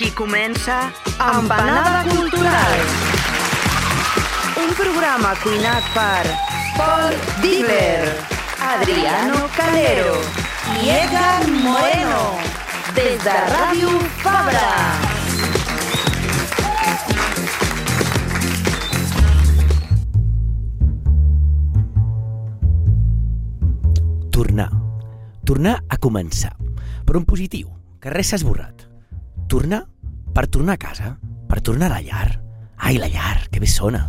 Aquí comença Empanada Cultural. Un programa cuinat per Paul Diver, Adriano Calero i Edgar Moreno. Des de Ràdio Fabra. Tornar. Tornar a començar. Però en positiu, que res s'ha esborrat. Tornar per tornar a casa, per tornar a la llar. Ai, la llar, que bé sona.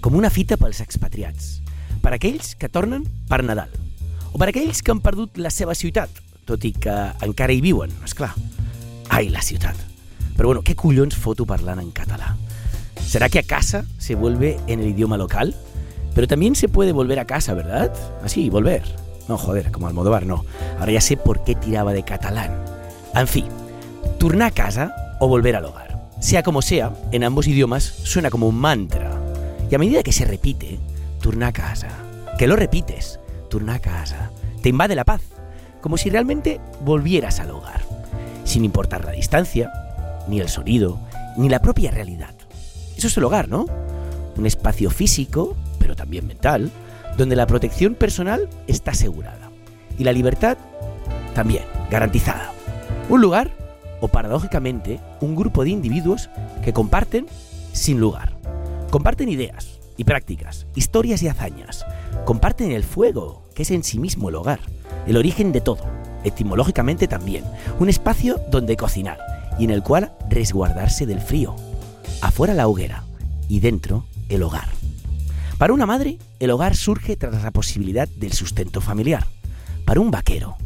Com una fita pels expatriats. Per aquells que tornen per Nadal. O per aquells que han perdut la seva ciutat, tot i que encara hi viuen, és clar. Ai, la ciutat. Pero bueno, ¿qué collons foto parlant en català? ¿Será que a casa se vuelve en el idioma local? Pero también se puede volver a casa, ¿verdad? Así, volver. No, joder, como Almodóvar no. Ahora ya sé por qué tiraba de catalán. En fin, turnar a casa o volver al hogar. Sea como sea, en ambos idiomas suena como un mantra. Y a medida que se repite, turnar a casa, que lo repites, turnar a casa, te invade la paz, como si realmente volvieras al hogar, sin importar la distancia, ni el sonido, ni la propia realidad. Eso es el hogar, ¿no? Un espacio físico, pero también mental, donde la protección personal está asegurada y la libertad también garantizada. Un lugar, o paradójicamente, un grupo de individuos que comparten sin lugar. Comparten ideas y prácticas, historias y hazañas. Comparten el fuego, que es en sí mismo el hogar, el origen de todo, etimológicamente también. Un espacio donde cocinar y en el cual resguardarse del frío. Afuera la hoguera y dentro el hogar. Para una madre, el hogar surge tras la posibilidad del sustento familiar. Para un vaquero,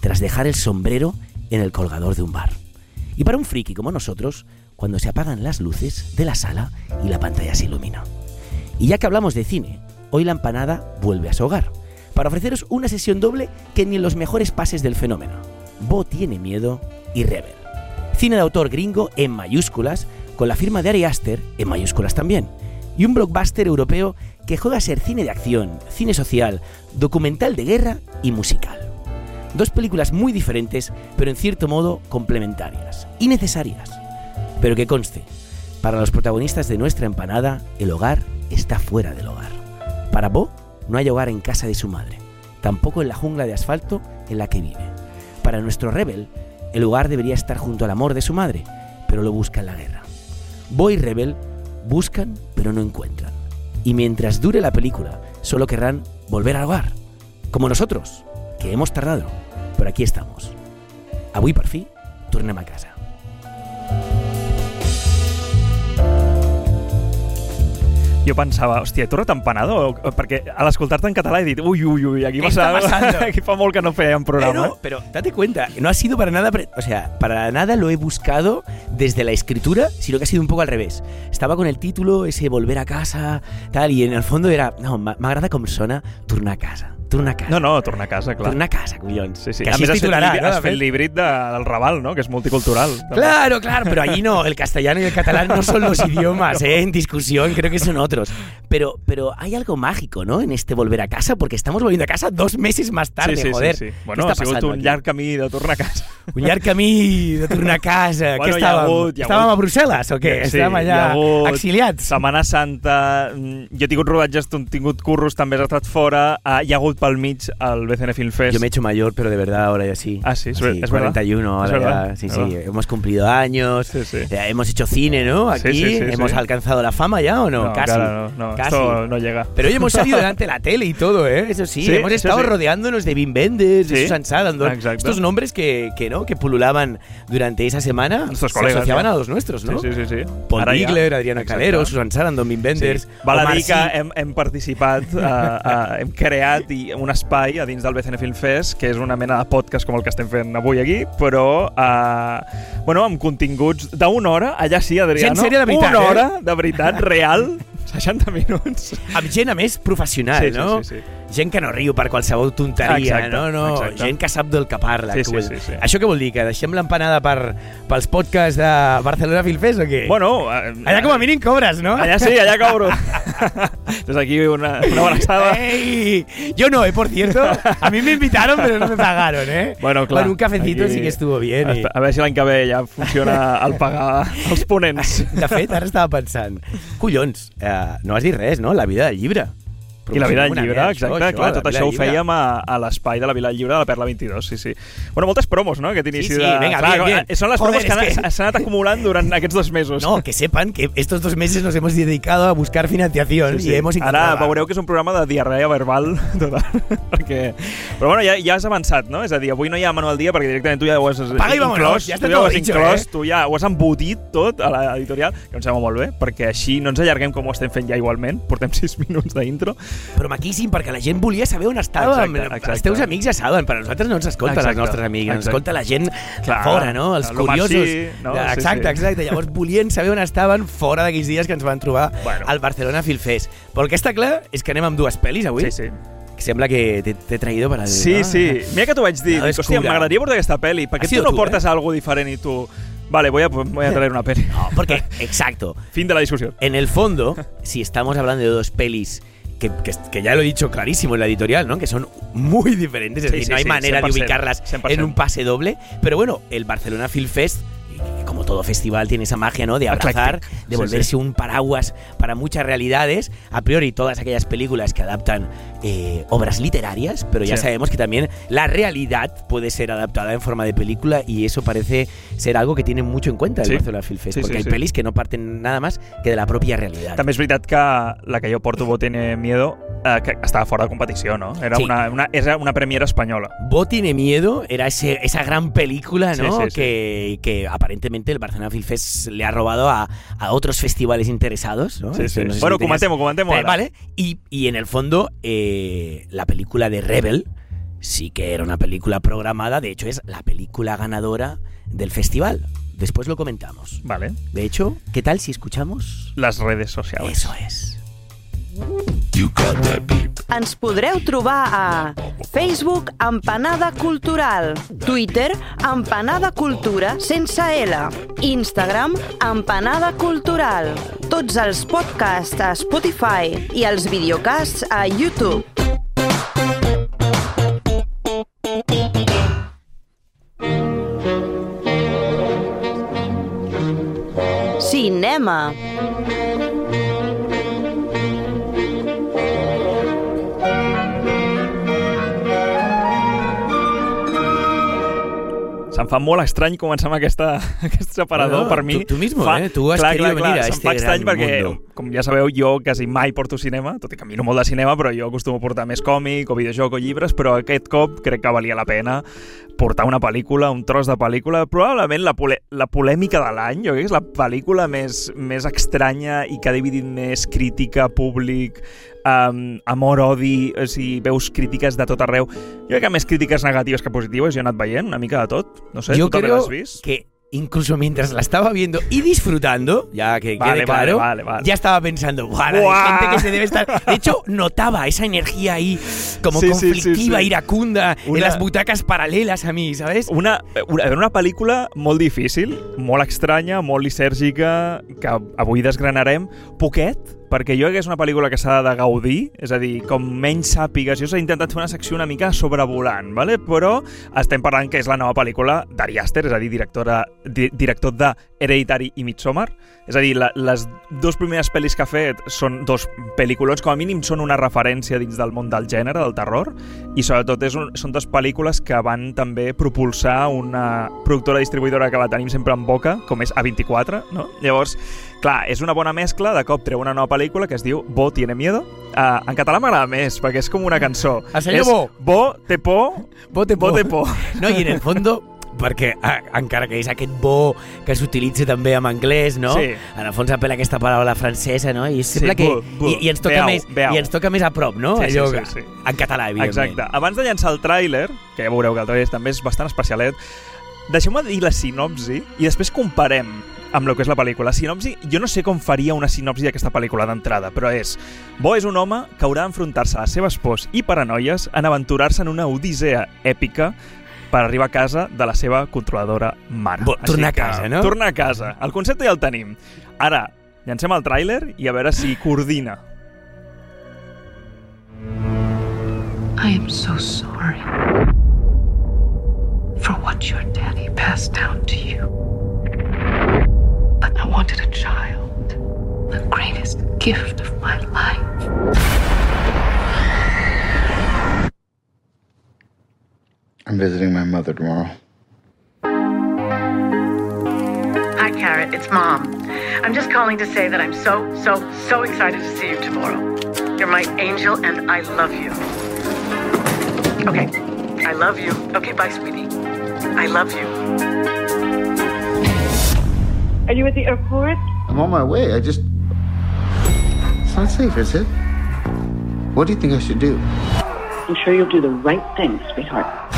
tras dejar el sombrero en el colgador de un bar. Y para un friki como nosotros, cuando se apagan las luces de la sala y la pantalla se ilumina. Y ya que hablamos de cine, hoy la empanada vuelve a su hogar, para ofreceros una sesión doble que ni en los mejores pases del fenómeno. Bo tiene miedo y Rever. Cine de autor gringo en mayúsculas, con la firma de Ari Aster en mayúsculas también. Y un blockbuster europeo que juega a ser cine de acción, cine social, documental de guerra y musical. Dos películas muy diferentes, pero en cierto modo complementarias y necesarias. Pero que conste, para los protagonistas de nuestra empanada, el hogar está fuera del hogar. Para Bo, no hay hogar en casa de su madre, tampoco en la jungla de asfalto en la que vive. Para nuestro Rebel, el hogar debería estar junto al amor de su madre, pero lo busca en la guerra. Bo y Rebel buscan, pero no encuentran. Y mientras dure la película, solo querrán volver al hogar. Como nosotros, que hemos tardado, pero aquí estamos. Avui, per fi, tornem a casa. Jo pensava, hòstia, he tornat empanado? O- Perquè a l'escoltar-te en català he dit, ui, ui, ui, aquí, passando? aquí fa molt que no fèiem programa. Pero, pero date cuenta, no ha sido para nada, pre- o sea, para nada lo he buscado desde la escritura, sino que ha sido un poco al revés. Estaba con el título, ese volver a casa, tal, y en el fondo era, no, me agrada com sona tornar a casa, tornar a casa. No, no, tornar a casa, clar. Tornar a casa, collons. Sí, sí. Que a més, es has fet, titularà, has fet l'híbrid de, del Raval, no? que és multicultural. també. Claro, claro, pero allí no, el castellano y el catalán no son los idiomas, ¿eh? En discusión, creo que son otros. Pero, pero hay algo mágico, ¿no? En este volver a casa, porque estamos volviendo a casa dos meses más tarde, sí, sí, joder. Sí, sí. ¿Qué Bueno, ha sigut un aquí? llarg camí de tornar a casa. Un llarg camí de tornar a casa. Bueno, Què hi ha estàvem? hagut- hi ha estàvem a Brussel·les o què? Sí, estàvem hi allà hagut exiliats? Setmana Santa, mm, jo he tingut rodatges, he tingut curros, també has estat fora, uh, hi ha hagut pel mig el BCN Film Fest. Yo me he hecho mayor, pero de verdad ahora ya sí. Ah, sí, es es verdad. 41, ahora Es verdad, ya, sí, sí. verdad. Hemos cumplido años, Sí, sí. eh, hemos hecho cine, ¿no? Aquí sí, sí, hemos alcanzado la fama ya o no? No, Casi. encara no, no, Casi. esto no llega. Pero hoy hemos salido delante de la tele y todo, ¿eh? Eso sí, hemos estado rodeándonos de Wim Wenders, de Susan Sarandon, exacto. estos nombres que, que, ¿no? que pululaban durante esa semana, Nuestros se colegas, asociaban a los nuestros, ¿no? Sí, sí, sí. Paul. Bigler, Adriana. Calero, Susan Sarandon, Wim Wenders, Sí. Val a Omar dir que Sy. hem, hem participat, uh, uh, hem creat i un espai a dins del BCN Film Fest, que és una mena de podcast com el que estem fent avui aquí, però uh, bueno, amb continguts d'una hora, allà sí, Adriano. Gent sèria de veritat, Una eh? hora, de veritat, real, 60 minuts. Amb gent, a més, professional, Sí, sí, no? sí, sí. Gent que no riu per qualsevol tonteria, Exacte, no, no, exacte. gent que sap del que parla. Sí, que sí, sí, sí. Això què vol dir, que deixem l'empanada per, pels podcasts de Barcelona Film Fest o què? Bueno, eh, Allà com a mínim cobres, no? Allà sí, allà cobro. Des d'aquí una, una abraçada. ¡Ey! Yo no, ¿eh? Por cierto. A mí me invitaron, pero no me pagaron, ¿eh? Bueno, clar. un cafecito aquí- sí que estuvo bien. I... A veure si l'any que ve ja funciona el pagar els ponents. De fet, ara estava pensant, collons, eh, no has dit res, no? La vida del llibre. I la vida del llibre, exacte, això, clar, la tot això ho fèiem a, a l'espai de la Vila del Llibre de la Perla 22, sí, sí. Bueno, moltes promos, no?, aquest inici Sí, sí, de... venga, clar, bien, bien. eh, Són les Joder, promos que, es que- s'han anat acumulant durant aquests dos mesos. No, que sepan que estos dos meses nos hemos dedicado a buscar financiación Sí, sí. y hemos Ara encontrado... veureu que és un programa de diarrea verbal total, perquè... Però bueno, ja, ja has avançat, no? És a dir, avui no hi ha Manuel Dia perquè directament tu ja ho has Paga inclòs, ja està tu ja ho has dicho, inclòs, eh? tu ja ho has embotit tot a l'editorial, que em sembla molt bé, perquè així no ens allarguem com ho estem fent ja igualment, portem 6 minuts d'intro. Però maquíssim, perquè la gent volia saber on estàvem. Exacte, exacte. Els teus amics ja saben, però nosaltres no ens escolten Exacte, els nostres amics, ens escolta la gent Clar, fora, no? Els curiosos. Marcí, no? Sí, Exacte, sí. exacte. Llavors volien saber on estaven fora d'aquells dies que ens van trobar Bueno. al Barcelona Film Fest. Però el que està clar és que anem amb dues pel·lis avui. Sí, sí. Que sembla que t'he traído per al... Sí, no? sí. Mira que t'ho vaig dir. Dic, hòstia, m'agradaria portar aquesta pel·li. Per què tu no tú, portes eh? algo diferent i tu... Vale, voy a, voy a traer una peli. No, porque, exacto. Fin de la discusión. En el fondo, si estamos hablando de dos pelis que, que, que ya lo he dicho clarísimo en la editorial, ¿no? Que son muy diferentes, es Sí, decir, sí, no hay sí, manera de 100%, ubicarlas 100%. en un pase doble. Pero bueno, el Barcelona Film Fest, como todo festival, tiene esa magia, ¿no? De abrazar, de Sí, volverse sí. un paraguas para muchas realidades. A priori, todas aquellas películas que adaptan eh, obras literarias, pero ya Sí. sabemos que también la realidad puede ser adaptada en forma de película y eso parece ser algo que tiene mucho en cuenta el Sí. Barcelona Film Fest, Sí, porque sí, hay sí. pelis que no parten nada más que de la propia realidad. També és veritat que la que jo porto, Bo tiene miedo, eh, que estava fora de competició, no? Era, Sí. una, una, era una premiera espanyola. Bo tiene miedo era ese, esa gran película, Sí, ¿no? sí, sí. Que, que aparentemente el Barcelona Film Fest le ha robado a, a otros festivales interesados, ¿no? Sí, Esto sí. no sé si bueno, tenías- comentemos, comentemos. Eh. Vale, y, y en el fondo eh, la película de Rebel sí que era una película programada, de hecho es la película ganadora del festival. Después lo comentamos. Vale. De hecho, ¿qué tal si escuchamos? Les redes socials. Eso es. Ens podreu trobar a Facebook Empanada Cultural, Twitter Empanada Cultura sense L, Instagram Empanada Cultural, tots els podcasts a Spotify i els videocasts a YouTube. Cinema. Se'm fa molt estrany començar amb aquesta, aquest separador Bueno, per mi. tu- tu mismo, fa, eh? Tu has clar, querido clar, clar, venir a este fa estrany gran perquè, mundo. com ja sabeu, jo quasi mai porto cinema, tot i que miro molt de cinema, però jo acostumo a portar més còmic o videojoc o llibres, però aquest cop crec que valia la pena portar una pel·lícula, un tros de pel·lícula, probablement la, pole la polèmica de l'any, jo crec que és la pel·lícula més, més estranya i que ha dividit més crítica, públic, um, amor-odi, o sigui, veus crítiques de tot arreu. Jo crec que més crítiques negatives que positives, jo he anat veient una mica de tot. No sé, Yo tu també l'has vist? que incluso mientras la estaba viendo y disfrutando, ya que Vale, quede vale, claro, vale, vale. ya estaba pensando, "Buah, la gente que se debe estar. De hecho, notaba esa energía ahí como Sí, sí, sí, conflictiva, sí. iracunda, en Una- las butacas paralelas a mí, ¿sabes? Una, una, una pel·lícula molt difícil, molt estranya, molt lisèrgica, que avui desgranarem, poquet, perquè jo crec que és una pel·lícula que s'ha de gaudir, és a dir, com menys sàpigues. Jo s'ha intentat fer una secció una mica sobrevolant, ¿vale? però estem parlant que és la nova pel·lícula d'Ari Aster, és a dir, directora, di, director de Hereditary i Midsommar. És a dir, la, les dues primeres pel·lis que ha fet són dos pel·lícules, com a mínim són una referència dins del món del gènere, del terror, i sobretot és un, són dues pel·lícules que van també propulsar una productora distribuïdora que la tenim sempre en boca, com és A24, no? Llavors, clar, és una bona mescla, de cop treu una nova pel·lícula que es diu Bo tiene miedo. Uh, en català m'agrada més, perquè és com una cançó. El senyor és Bo. Bo té por, Bote Bo té por. No, i en el fondo perquè ah, encara que és aquest bo que s'utilitza també en anglès, no? Sí. En el fons apel·la aquesta paraula francesa, no? I sembla que... bo, bo. I, I ens toca Beau, més beau. i ens toca més a prop, no? Sí, sí, Allò sí, que- sí. En català, evidentment. Exacte. Abans de llançar el tràiler, que ja veureu que el tràiler també és bastant especialet, deixeu-me dir la sinopsi i després comparem amb el que és la pel·lícula. Sinopsi, jo no sé com faria una sinopsi d'aquesta pel·lícula d'entrada, però és... Bo és un home que haurà d'enfrontar-se a les seves pors i paranoies en aventurar-se en una odissea èpica per arribar a casa de la seva controladora mare. Bo, tornar a casa, no? Tornar a casa. El concepte ja el tenim. Ara, llancem el tràiler i a veure si coordina. I am so sorry for what your daddy passed down to you. But I wanted a child, the greatest gift of my life. I'm visiting my mother tomorrow. Hi, Carrot. It's Mom. I'm just calling to say that I'm so, so, so excited to see you tomorrow. You're my angel, and I love you. Okay. I love you. Okay, bye, sweetie. I love you. Are you at the airport? I'm on my way. I just. It's not safe, is it? What do you think I should do? I'm sure you'll do the right thing, sweetheart.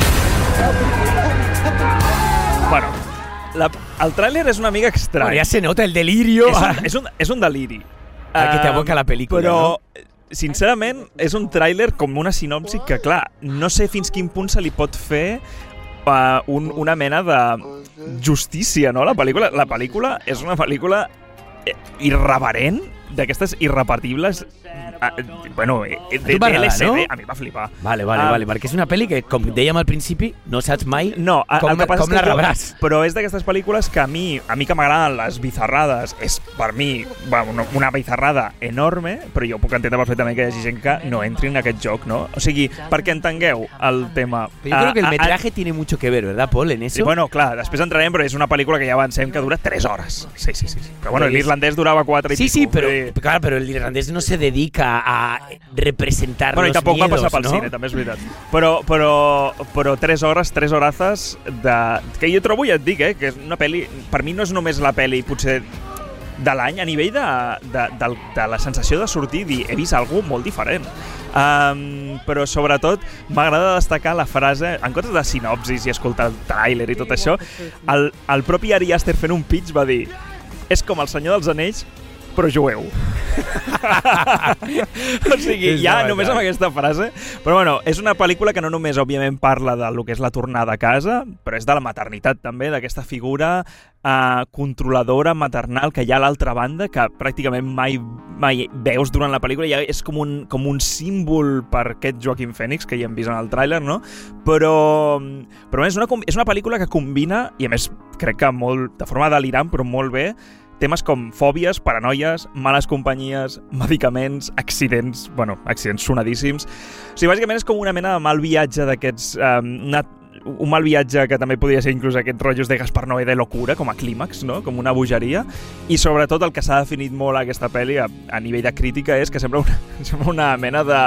Bueno, la, el tràiler és una mica estrany. Bueno, ya se nota el delirio. és, un, és, un, és un deliri. El que Ah, t'evoca la pel·lícula, Però, no? sincerament, és un tràiler com una sinopsi que, clar, no sé fins quin punt se li pot fer uh, un, una mena de justícia, no? La pel·lícula, la pel·lícula és una pel·lícula eh, irreverent, d'aquestes irrepetibles eh, bueno, eh, de, tu m'agrada, LSD, no? a mi va flipar. Vale, vale, Ah, vale, perquè és una pel·li que, com dèiem al principi, no saps mai No, a, com, el que passa com la que jo- rebràs. Però és d'aquestes pel·lícules que a mi, a mi que m'agraden les bizarrades, és per mi bueno, una, bizarrada enorme, però jo puc entendre perfectament que hi hagi gent que no entri en aquest joc, no? O sigui, perquè entengueu el tema... Pero yo creo que el Ah, ah, metraje tiene mucho que ver, ¿verdad, Paul, en Sí, eso? bueno, clar, després entrarem, però és una pel·lícula que ja avancem que dura 3 hores. Sí, sí, sí. sí. Però bueno, Però l'irlandès durava 4 i Sí, pico. sí, dir- claro, pero el irlandés no se dedica a representar Bueno, i tampoc va miedos, passar pel ¿no? cine, també és veritat. Però, però, però 3 hores, 3 horazes de... Que jo trobo, ja et dic, eh, que és una pel·li... Per mi no és només la pel·li, potser de l'any, a nivell de, de, de, de la sensació de sortir i dir he vist algú molt diferent. Um, però sobretot m'agrada destacar la frase, en comptes de sinopsis i escoltar el tràiler i tot això, el, el propi Ari Aster fent un pitch va dir és com el senyor dels anells, però jueu. o sigui, És ja només amb aquesta frase. Però bueno, és una pel·lícula que no només, òbviament, parla de lo que és la tornada a casa, però és de la maternitat també, d'aquesta figura eh, controladora, maternal, que hi ha a l'altra banda, que pràcticament mai, mai veus durant la pel·lícula. Ja és com un, com un símbol per aquest Joaquim Phoenix, que ja hem vist en el tràiler, no? Però, però és una, és una pel·lícula que combina, i a més crec que molt, de forma delirant, però molt bé, temes com fòbies, paranoies, males companyies, medicaments, accidents, bueno, accidents sonadíssims. O sigui, bàsicament és com una mena de mal viatge d'aquests... Um, una, un mal viatge que també podria ser inclús aquests rotllos de Gaspar Noé de locura, com a clímax, no? com una bogeria, i sobretot el que s'ha definit molt a aquesta pel·li a, a nivell de crítica és que sembla una, sembla una mena de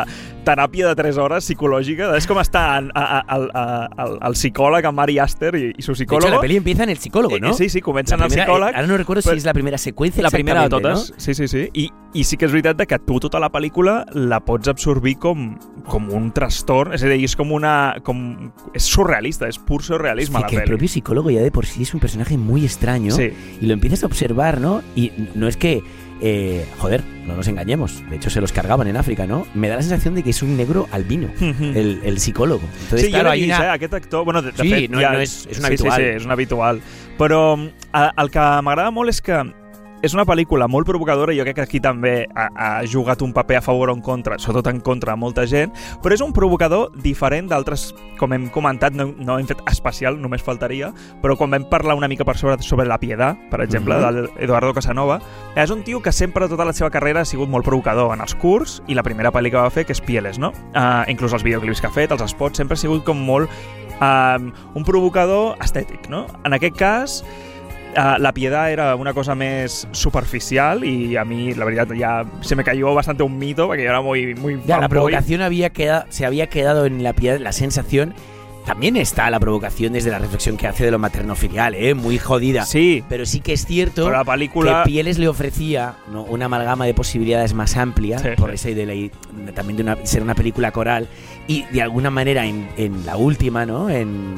teràpia de 3 hores psicològica. És com està en- a, a, a, a, el, el psicòleg, en Mari Aster i, i su De psicòlogo. hecho, la peli empieza en el psicólogo, Eh, ¿no? Sí, sí, comença en el psicòleg. eh, Ahora no recuerdo si però- es la primera secuencia la primera de totes, sí, sí, sí. I, I sí que és veritat de que tu tota la pel·lícula la pots absorbir com, com un trastorn, és a dir, és com una... Com, és surrealista, és pur ¿no? surrealisme Sí, la que el propio psicólogo ya de por sí es un personaje muy extraño Sí. y lo empiezas a observar, ¿no? Y no es que, eh, joder, no nos engañemos, de hecho se los cargaban en África, ¿no? Me da la sensación de que es un negro albino, el, el psicólogo. Entonces, sí, claro, hay vist, una... eh? aquest actor... Bueno, de, de Sí, fet, no- ja, no és- és un sí, habitual. Sí, sí, és un habitual. Però eh, el que m'agrada molt és que és una pel·lícula molt provocadora i jo crec que aquí també ha, ha jugat un paper a favor o en contra, sobretot en contra de molta gent, però és un provocador diferent d'altres, com hem comentat, no, no hem fet especial, només faltaria, però quan vam parlar una mica per sobre, sobre la Piedad, per exemple, uh Mhm. -huh. d'Eduardo Casanova, és un tio que sempre tota la seva carrera ha sigut molt provocador en els curts i la primera pel·li que va fer, que és Pieles, no? Uh, inclús els videoclips que ha fet, els spots, sempre ha sigut com molt um, un provocador estètic, no? En aquest cas, uh, la piedad era una cosa més superficial i a mi, la veritat, ja se me cayó bastante un mito perquè jo era muy, muy Ya, la provocación había quedado, se había quedado en la piedad, la sensación. También está la provocación desde la reflexión que hace de lo materno-filial, ¿eh? Muy jodida. Sí, Pero sí que es cierto la pel·lícula... que Pieles le ofrecía ¿no? una amalgama de posibilidades más amplia, Sí, por sí. de la- también de una, ser una película coral, y de alguna manera en, en la última, ¿no? En,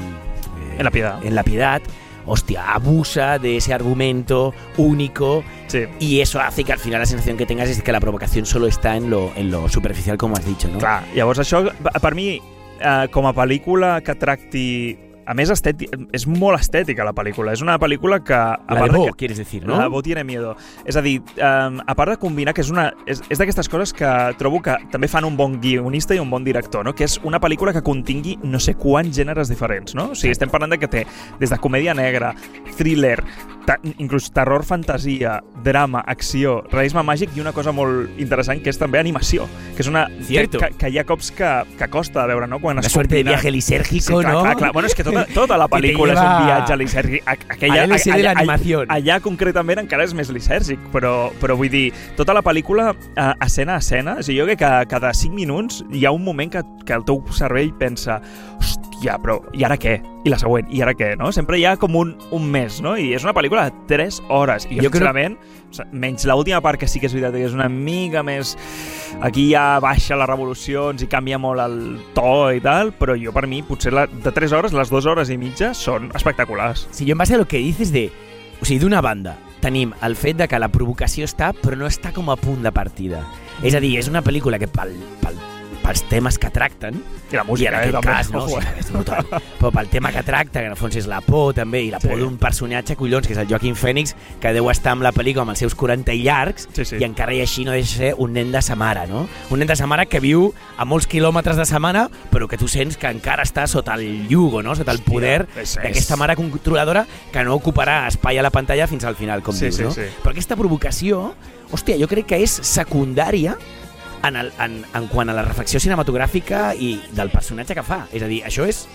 En La Piedad. En La Piedad, hostia, abusa de ese argumento único Sí. y eso hace que al final la sensación que tengas es que la provocación solo está en lo, en lo superficial, como has dicho, ¿no? Clar, llavors això, per mi, eh, com a pel·lícula que tracti... A més, estèti... és molt estètica la pel·lícula. És una pel·lícula que... A La de Bo, que... quieres decir, ¿no? La Bo tiene miedo. És a dir, eh, a part de combinar que és una... És, és d'aquestes coses que trobo que també fan un bon guionista i un bon director, no? Que és una pel·lícula que contingui no sé quants gèneres diferents, no? O sigui, estem parlant de que té des de comèdia negra, thriller, ta inclús terror, fantasia, drama, acció, realisme màgic i una cosa molt interessant que és també animació, que és una... Cierto. que, que hi ha cops que, que costa de veure, no? Quan Una es suerte de combina- viaje lisérgico, Sí, clar, ¿no? clar, clar. Bueno, és que tota, tota la pel·lícula és lleva un viatge lisèrgic. A- Aquella, al LSD de la animación. Allà, concretament encara és més lisèrgic, però, però vull dir, tota la pel·lícula, eh, escena a escena, o sigui, jo crec que cada 5 minuts hi ha un moment que, que el teu cervell pensa hòstia, però i ara què? I la següent, i ara què? No? Sempre hi ha com un, un mes, no? I és una pel·lícula de 3 hores. I jo, Jo crec- sincerament, menys l'última part que sí que és veritat que és una mica més... Aquí ja baixa les revolucions i canvia molt el to i tal, però jo per mi potser la, de 3 hores, les 2 hores i mitja són espectaculars. Si jo en base a lo que dices de... O sigui, d'una banda, tenim el fet de que la provocació està, però no està com a punt de partida. És a dir, és una pel·lícula que pel, pel, pels temes que tracten, I la i música, en aquest eh, cas, no? Eh? és brutal. Però pel tema que tracta, que en el fons és la por també, i la por Sí. d'un personatge, collons, que és el Joaquin Phoenix, que deu estar amb la pel·lícula amb els seus 40 i llargs, Sí, sí. i encara i així no deixa de ser un nen de Samara, no? Un nen de Samara que viu a molts quilòmetres de Samara, però que tu sents que encara està sota el yugo, no? Sota el poder d'aquesta mare controladora que no ocuparà espai a la pantalla fins al final, com Sí, dius, sí, no? sí. Però aquesta provocació, hòstia, jo crec que és secundària en, el, en, en quant a la reflexió cinematogràfica i del personatge que fa. És a dir, això és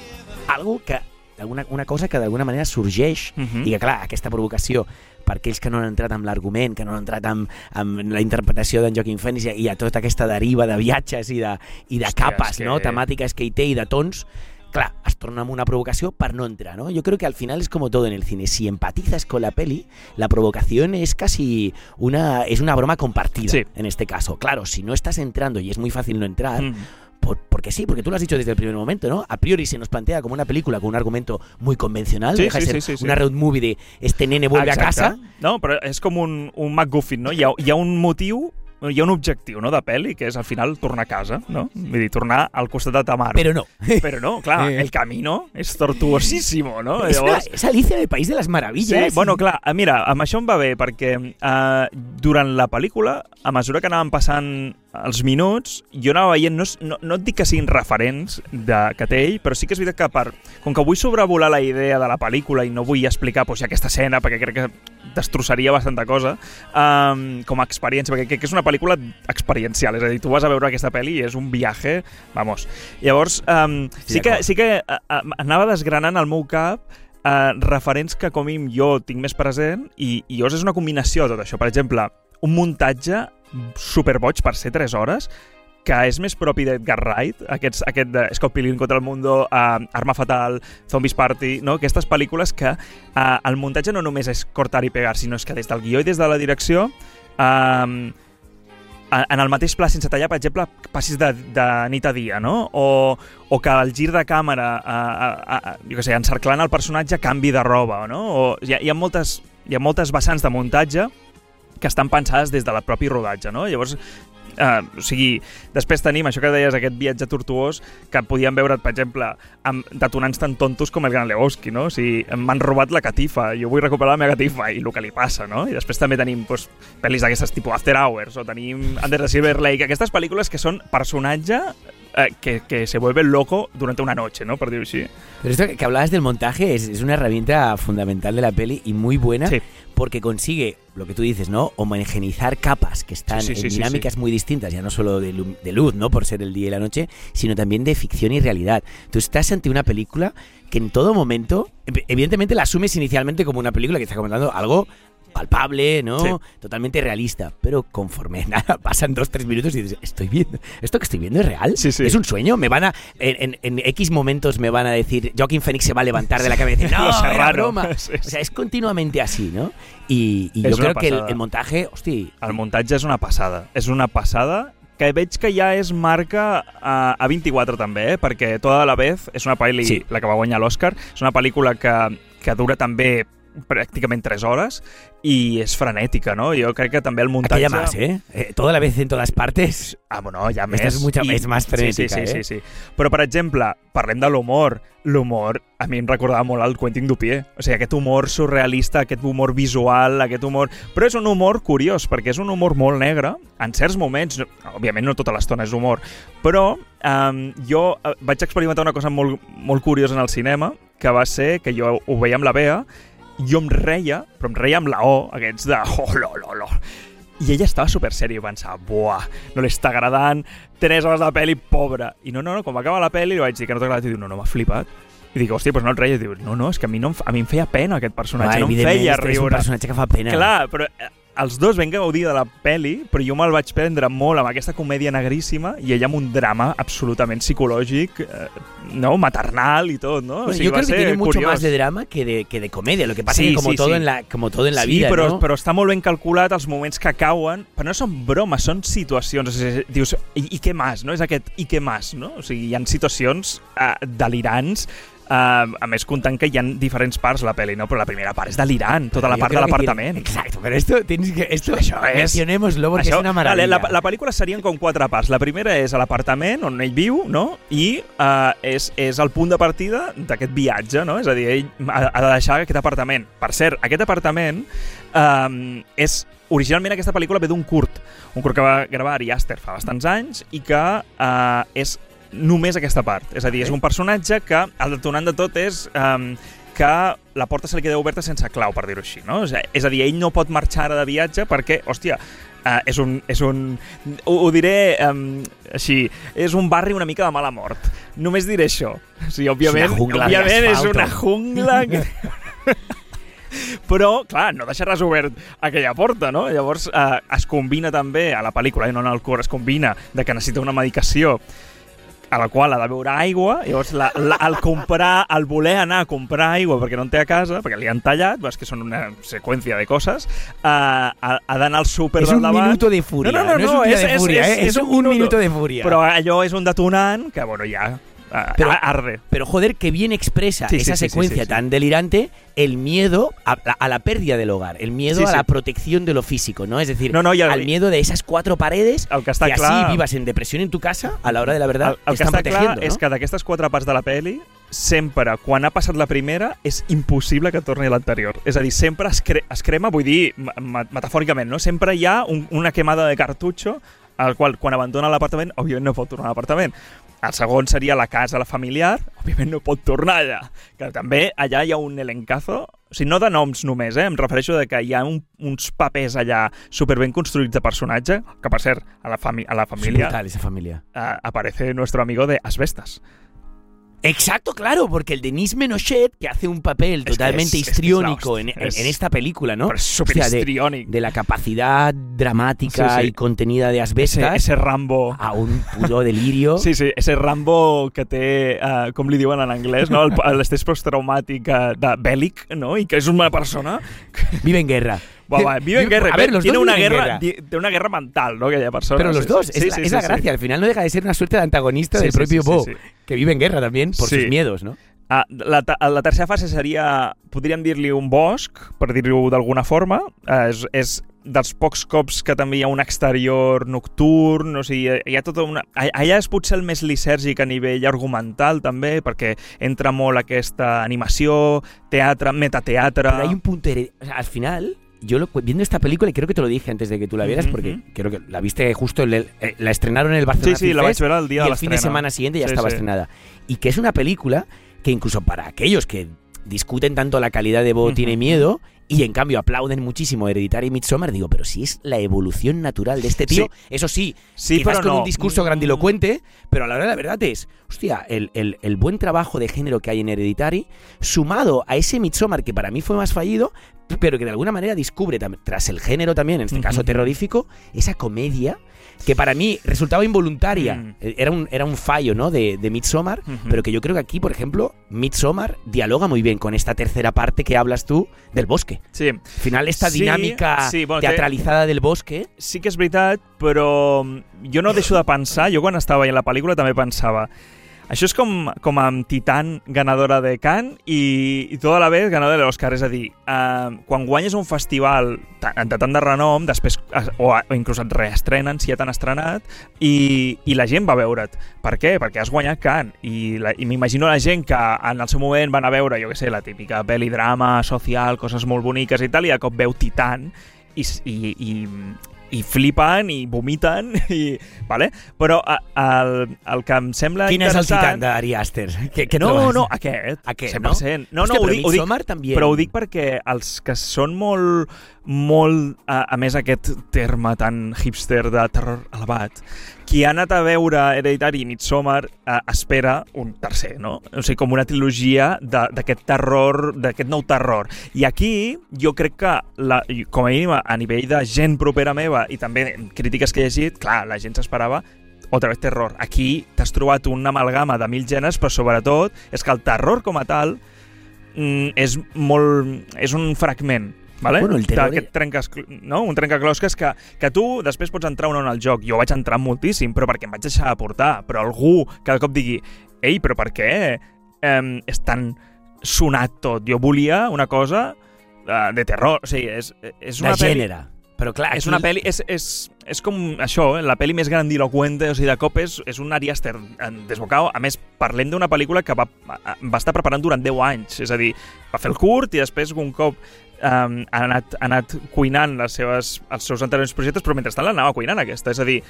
algo que alguna, una cosa que d'alguna manera sorgeix Mhm. i que, clar, aquesta provocació per aquells que no han entrat amb l'argument, que no han entrat amb, amb la interpretació d'en Joaquin Phoenix i, i a tota aquesta deriva de viatges i de, i de Hòstia, capes que- no? temàtiques que hi té i de tons, clar, es torna amb una provocació per no entrar, ¿no? Yo creo que al final es como todo en el cine. Si empatizas con la peli, la provocación es casi una, es una broma compartida Sí. en este caso. Claro, si no estás entrando y es muy fácil no entrar, Mm. por- porque sí, porque tú lo has dicho desde el primer momento, ¿no? A priori se nos plantea como una película con un argumento muy convencional, Sí, deja de sí, ser sí, una road movie de este nene vuelve a casa. No, però és com un, un MacGuffin, no? Hi ha, hi ha un motiu, hi ha un objectiu no, de pel·li, que és al final tornar a casa, no? Vull dir, tornar al costat de ta mare. Pero no. Però no, clar, Eh. el camino és tortuosíssimo, no? Es, una- es Alicia en el País de las Maravillas. Sí, bueno, clar, eh, mira, amb això em va bé, perquè eh, durant la pel·lícula, a mesura que anaven passant els minuts, jo anava veient, no, no, no et dic que siguin referents de, que té ell, però sí que és veritat que per, com que vull sobrevolar la idea de la pel·lícula i no vull explicar doncs, aquesta escena, perquè crec que destrossaria bastanta cosa, um, com a experiència, perquè crec que és una pel·lícula experiencial, és a dir, tu vas a veure aquesta pel·li i és un viatge, vamos. Llavors, um, sí, que, d'acord. sí que uh, anava desgranant al meu cap uh, referents que com jo tinc més present i, i llavors és una combinació de tot això. Per exemple, un muntatge superboig per ser 3 hores que és més propi d'Edgar Wright, aquests, aquest de Scott Pilgrim contra el Mundo, uh, Arma Fatal, Zombies Party, no? aquestes pel·lícules que uh, el muntatge no només és cortar i pegar, sinó és que des del guió i des de la direcció uh, en el mateix pla sense tallar, per exemple, passis de, de nit a dia, no? O, o que el gir de càmera, a, a, a, jo què sé, encerclant el personatge, canvi de roba, no? O hi ha, hi ha, moltes, hi ha moltes vessants de muntatge que estan pensades des de la propi rodatge, no? Llavors, eh, o sigui, després tenim això que deies, aquest viatge tortuós, que podíem veure, per exemple, amb detonants tan tontos com el Gran Lebowski, no? O sigui, m'han robat la catifa, jo vull recuperar la meva catifa, i el que li passa, no? I després també tenim doncs, pel·lis d'aquestes tipus After Hours, o tenim Under the Silver Lake, aquestes pel·lícules que són personatge eh, que, que se vuelve loco durante una noche, ¿no? Dir-ho així. Pero esto que hablabas del montaje es, es una herramienta fundamental de la peli y muy buena Sí. porque consigue lo que tú dices, ¿no? Homogeneizar capas que están Sí, sí, sí, en sí, dinámicas muy distintas, ya no solo de, de luz, ¿no? Por ser el día y la noche, sino también de ficción y realidad. Tú estás ante una película que en todo momento, ev- evidentemente la asumes inicialmente como una película que está comentando algo palpable, ¿no? Sí. Totalmente realista, pero conforme nada, pasan dos, tres minutos y dices, estoy viendo, ¿esto que estoy viendo es real? Sí, sí. ¿Es un sueño? ¿Me van a, en, en- en X momentos me van a decir, Joaquin Phoenix se va a levantar de la cama y decir, no, era serrano. broma? O sea, es continuamente así, ¿no? Es yo una creo que el, el montaje, hostia, El muntatge és una passada. És una passada que veig que ja és marca a, a 24 també, eh? perquè Toda la vez és una pel·li, Sí. la que va guanyar l'Oscar, és una pel·lícula que, que dura també pràcticament 3 hores i és frenètica, no? Jo crec que també el muntatge... Aquella más, ¿eh? Eh, Toda la vez en todas partes. Ah, bueno, ja més. Esta és mucha- és més sí, frenètica, sí, sí, eh? sí, sí. Però, per exemple, parlem de l'humor. L'humor a mi em recordava molt el Quentin Dupier. O sigui, aquest humor surrealista, aquest humor visual, aquest humor... Però és un humor curiós, perquè és un humor molt negre, en certs moments, no- òbviament no tota l'estona és humor, però um, jo eh, vaig experimentar una cosa molt, molt curiosa en el cinema, que va ser que jo ho veia amb la Bea, jo em reia, però em reia amb la O, aquests de oh, lo, lo, lo. I ella estava super sèria i pensava, buah, no li està agradant, 3 hores de pel·li, pobra. I no, no, no, quan va acabar la pel·li li vaig dir que no t'ha agradat i diu, no, no, m'ha flipat. I dic, hòstia, doncs no et reia. I diu, no, no, és que a mi, no, em a mi em feia pena aquest personatge, no em feia este és un riure. personatge que fa pena. Clar, però eh, els dos vam gaudir de la peli, però jo me'l vaig prendre molt amb aquesta comèdia negríssima i ella amb un drama absolutament psicològic, eh, no? maternal i tot, no? Bueno, yo va creo que ser tiene mucho más de drama que de, que de comedia. Lo que pasa Sí, es que como, sí, todo sí. En la, como todo en la sí, vida, però, ¿no? però està molt ben calculat els moments que cauen, però no són bromes, són situacions. O sigui, dius, i, i què més, no? És aquest i què més, no? O sigui, hi ha situacions eh, delirants Uh, a més, comptant que hi ha diferents parts la pel·li, no? però la primera part és delirant, tota la part de l'apartament. Exacto, pero esto tienes que esto Això és- mencionémoslo porque Això, es una maravilla. Vale, la, la pel·lícula serien com quatre parts. La primera és a l'apartament on ell viu, no? I uh, és, és el punt de partida d'aquest viatge, no? És a dir, ell ha, ha de deixar aquest apartament. Per cert, aquest apartament um, és... Originalment aquesta pel·lícula ve d'un curt, un curt que va gravar Ari Aster fa bastants anys i que uh, és només aquesta part. És a dir, és un personatge que el detonant de tot és um, que la porta se li queda oberta sense clau, per dir-ho així. No? És, a, és dir, ell no pot marxar ara de viatge perquè, hòstia, uh, és un... És un ho, ho diré um, així, és un barri una mica de mala mort. Només diré això. O sigui, òbviament, una jungla òbviament és una jungla... Que... Però, clar, no deixaràs obert aquella porta, no? Llavors eh, es combina també, a la pel·lícula i no en el curt, es combina de que necessita una medicació a la qual ha de beure aigua, llavors la, la, el comprar, el voler anar a comprar aigua perquè no en té a casa, perquè li han tallat, és que són una seqüència de coses, uh, ha, ha d'anar al súper del un davant... minuto de furia. No, no, no, es un día és- de és- furia, és- ¿eh? és es un un minuto. de furia. Però allò és un detonant que, bueno, ja Pero- arde. Pero joder, que bien expresa Sí, esa sí, secuencia sí, tan delirante el miedo a la, a la pérdida del hogar, el miedo a la protección de lo físico, ¿no? Es decir, No, no, el- al miedo de esas cuatro paredes El que que así clar- vivas en depresión en tu casa, a la hora de la verdad, el, el que està clar és ¿no? que d'aquestes quatre parts de la peli sempre, quan ha passat la primera, és impossible que torni a l'anterior. És a dir, sempre es, cre es crema, vull dir, metafòricament, no? Sempre hi ha un, una quemada de cartutxo al qual, quan abandona l'apartament, òbviament no pot tornar a l'apartament. El segon seria la casa, la familiar, òbviament no pot tornar allà. Que també allà hi ha un elencazo, o sigui, no de noms només, eh? em refereixo de que hi ha un, uns papers allà superben construïts de personatge, que per cert, a la, fami a la família brutal esa familia. eh, aparece nuestro amigo de Asbestas. Exacto, claro, porque el Denis Menochet, que hace un papel totalmente es- es histriónico hostia, en, en- es- esta película, ¿no? Pero es súper O sea, de- histriónico. de la capacidad dramática Sí, sí. y contenida de ese, Asbestas ese Rambo... a un puro delirio. Sí, sí, ese Rambo que té, uh, com li diuen en anglès, no? L'estrès postraumàtic uh, de bèl·lic, no? I que és una persona... Vive en guerra. Buah, va, vive en guerra. A ver, los tiene dos una guerra, guerra. Té una guerra mental, no? Aquella persona. Pero los dos, sí, es, sí, la, sí, es la sí. gracia. Al final no deja de ser una suerte de antagonista Sí, del sí, propio Bo, sí. que vive en guerra también por Sí. sus miedos, ¿no? Ah, la, la tercera fase seria, podríem dir-li un bosc, per dir-ho d'alguna forma. Eh, és, és dels pocs cops que també hi ha un exterior nocturn, o sigui, hi ha tota una... Allà és potser el més lisèrgic a nivell argumental, també, perquè entra molt aquesta animació, teatre, metateatre... Pero hay un punto... hered- o sea, al final, yo lo, viendo esta película, y creo que te lo dije antes de que tú la vieras, porque creo que la viste justo, en el- eh, la estrenaron en el Barcelona Sí, sí, la vaig Fest, veure el dia y de el fin de semana siguiente ya Sí, estaba sí. estrenada. Y que es una película que incluso para aquellos que discuten tanto la calidad de Bo tiene miedo y en cambio aplauden muchísimo Hereditary y Midsommar, digo, pero si es la evolución natural de este tío, eso sí, Sí, quizás però con no. un discurso grandilocuente, pero a la hora de la verdad es, hostia, el, el- el buen trabajo de género que hay en Hereditary, sumado a ese Midsommar que para mí fue más fallido, pero que de alguna manera descubre, tras el género también, en este caso terrorífico, esa comedia que para mí resultaba involuntaria. Mm. Eh, Era, un, era un fallo ¿no? de, de Midsommar, pero que yo creo que aquí, por ejemplo, Midsommar dialoga muy bien con esta tercera parte que hablas tú del bosque. Sí, Al final, esta Sí, dinámica sí, bueno, té- teatralizada del bosque. sí que és veritat, però jo no deixo de pensar, jo quan estava veient la pel·lícula també pensava Això és com, com amb Titan, ganadora de Cannes, i, i tota la vez ganadora de l'Oscar. És a dir, eh, quan guanyes un festival de tant de renom, després, es- o, o inclús et reestrenen, si ja t'han estrenat, i, i la gent va veure't. Per què? Perquè has guanyat Cannes. I, la- i m'imagino la gent que en el seu moment van a veure, jo què sé, la típica pel·li drama social, coses molt boniques i tal, i de cop veu Titan, i, i, i, i flipen i vomiten i, vale? però a, el, el que em sembla Quin és el interessant titán d'Ari Aster? Què, què no, trobes? no, aquest, Aquest, 100%. No, no, Hòstia, ho però dic, ho dic, també. però ho dic perquè els que són molt, molt, a, a més aquest terme tan hipster de terror elevat, qui ha anat a veure Hereditary i Midsommar eh, espera un tercer, no? O sigui, com una trilogia d'aquest terror, d'aquest nou terror. I aquí jo crec que, la, com a mínim a nivell de gent propera meva i també crítiques que he llegit, clar, la gent s'esperava otra vez terror. Aquí t'has trobat una amalgama de mil gèneres, però sobretot és que el terror com a tal mm, és molt... és un fragment, vale? Bueno, el terror- trencas, no? un trencaclosques que, que tu després pots entrar o no en el joc. Jo vaig entrar moltíssim, però perquè em vaig deixar aportar. Però algú que de cop digui ei, però per què eh, és tan sonat tot? Jo volia una cosa eh, de terror. O sigui, és, és De una pel·li- gènere. Però clar, és aquí- una pel·li, és, és, és com això, eh? la pel·li més grandiloquente, o sigui, de cop és, és un Ari Aster en desbocado. A més, parlem d'una pel·lícula que va, va estar preparant durant 10 anys, és a dir, va fer el curt i després un cop um, ha, anat, ha anat cuinant les seves, els seus anteriors projectes, però mentrestant l'anava cuinant aquesta, és a dir,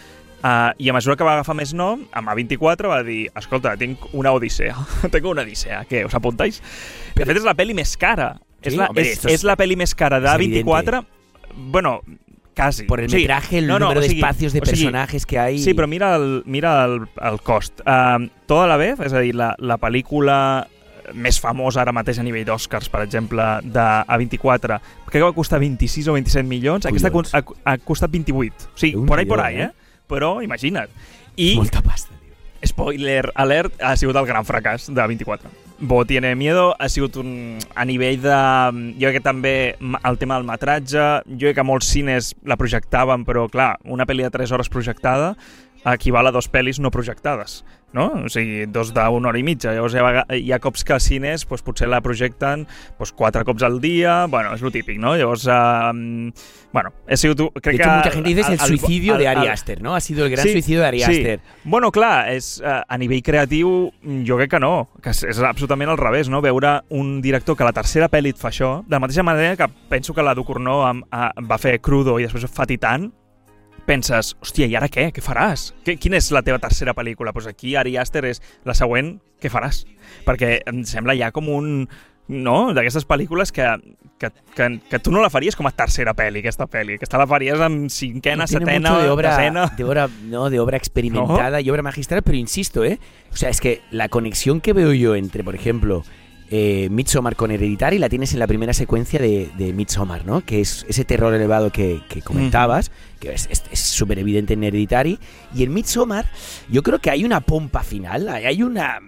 uh, i a mesura que va agafar més nom, amb A24 va dir, escolta, tinc una odissea, tengo una odissea, què, us apuntáis? De fet, és la pel·li més cara, Sí, és, la, hombre, és, es- és la pel·li més cara de es A24, bueno, casi. Por el Sí. metraje, el No, no, número o de espacios de o sigui, personajes que hay. Sí, però mira el, mira el, el cost. Uh, tota la vez, és a dir, la, la pel·lícula més famosa ara mateix a nivell d'Oscars, per exemple, de A24, que va costar 26 o 27 milions, aquesta Collons. ha, ha costat 28. O sigui, Un por ahí, por ahí, eh? eh? Però imagina't. I, Molta pasta, tio. spoiler alert, ha sigut el gran fracàs de 24. Bo tiene miedo ha sigut un, a nivell de... Jo crec que també el tema del metratge, jo crec que molts cines la projectaven, però clar, una pel·li de 3 hores projectada equival a dos pel·lis no projectades, no? O sigui, dos d'una hora i mitja. Llavors hi ha, hi ha cops que als cines doncs, potser la projecten doncs, quatre cops al dia, bueno, és lo típic, no? Llavors, eh, bueno, he sigut... De Crec hecho, que mucha gente dice es el, suicidio el- de Ari el- Aster, ¿no? Ha sido el gran Sí, suicidio de Ari sí. Aster. Bueno, clar, és, eh, a nivell creatiu jo crec que no, que és, és absolutament al revés, no? Veure un director que la tercera pel·li et fa això, de la mateixa manera que penso que la Ducournau a, va fer Crudo i després fa Titan, penses, hòstia, i ara què? Què faràs? Què, quina és la teva tercera pel·lícula? Doncs pues aquí Ari Aster és la següent, què faràs? Perquè em sembla ja com un no? d'aquestes pel·lícules que, que, que, que tu no la faries com a tercera pel·li, aquesta pel·li. Aquesta la faries en cinquena, Tiene setena, de obra, desena... de obra, no, de obra experimentada y obra magistral, pero insisto, ¿eh? O sea, es que la conexión que veo yo entre, por ejemplo, eh, Midsommar con Hereditary la tienes en la primera secuencia de, de Midsommar, ¿no? Que es ese terror elevado que, que comentabas, que es súper evidente en Hereditary. Y en Midsommar yo creo que hay una pompa final, hay hay una...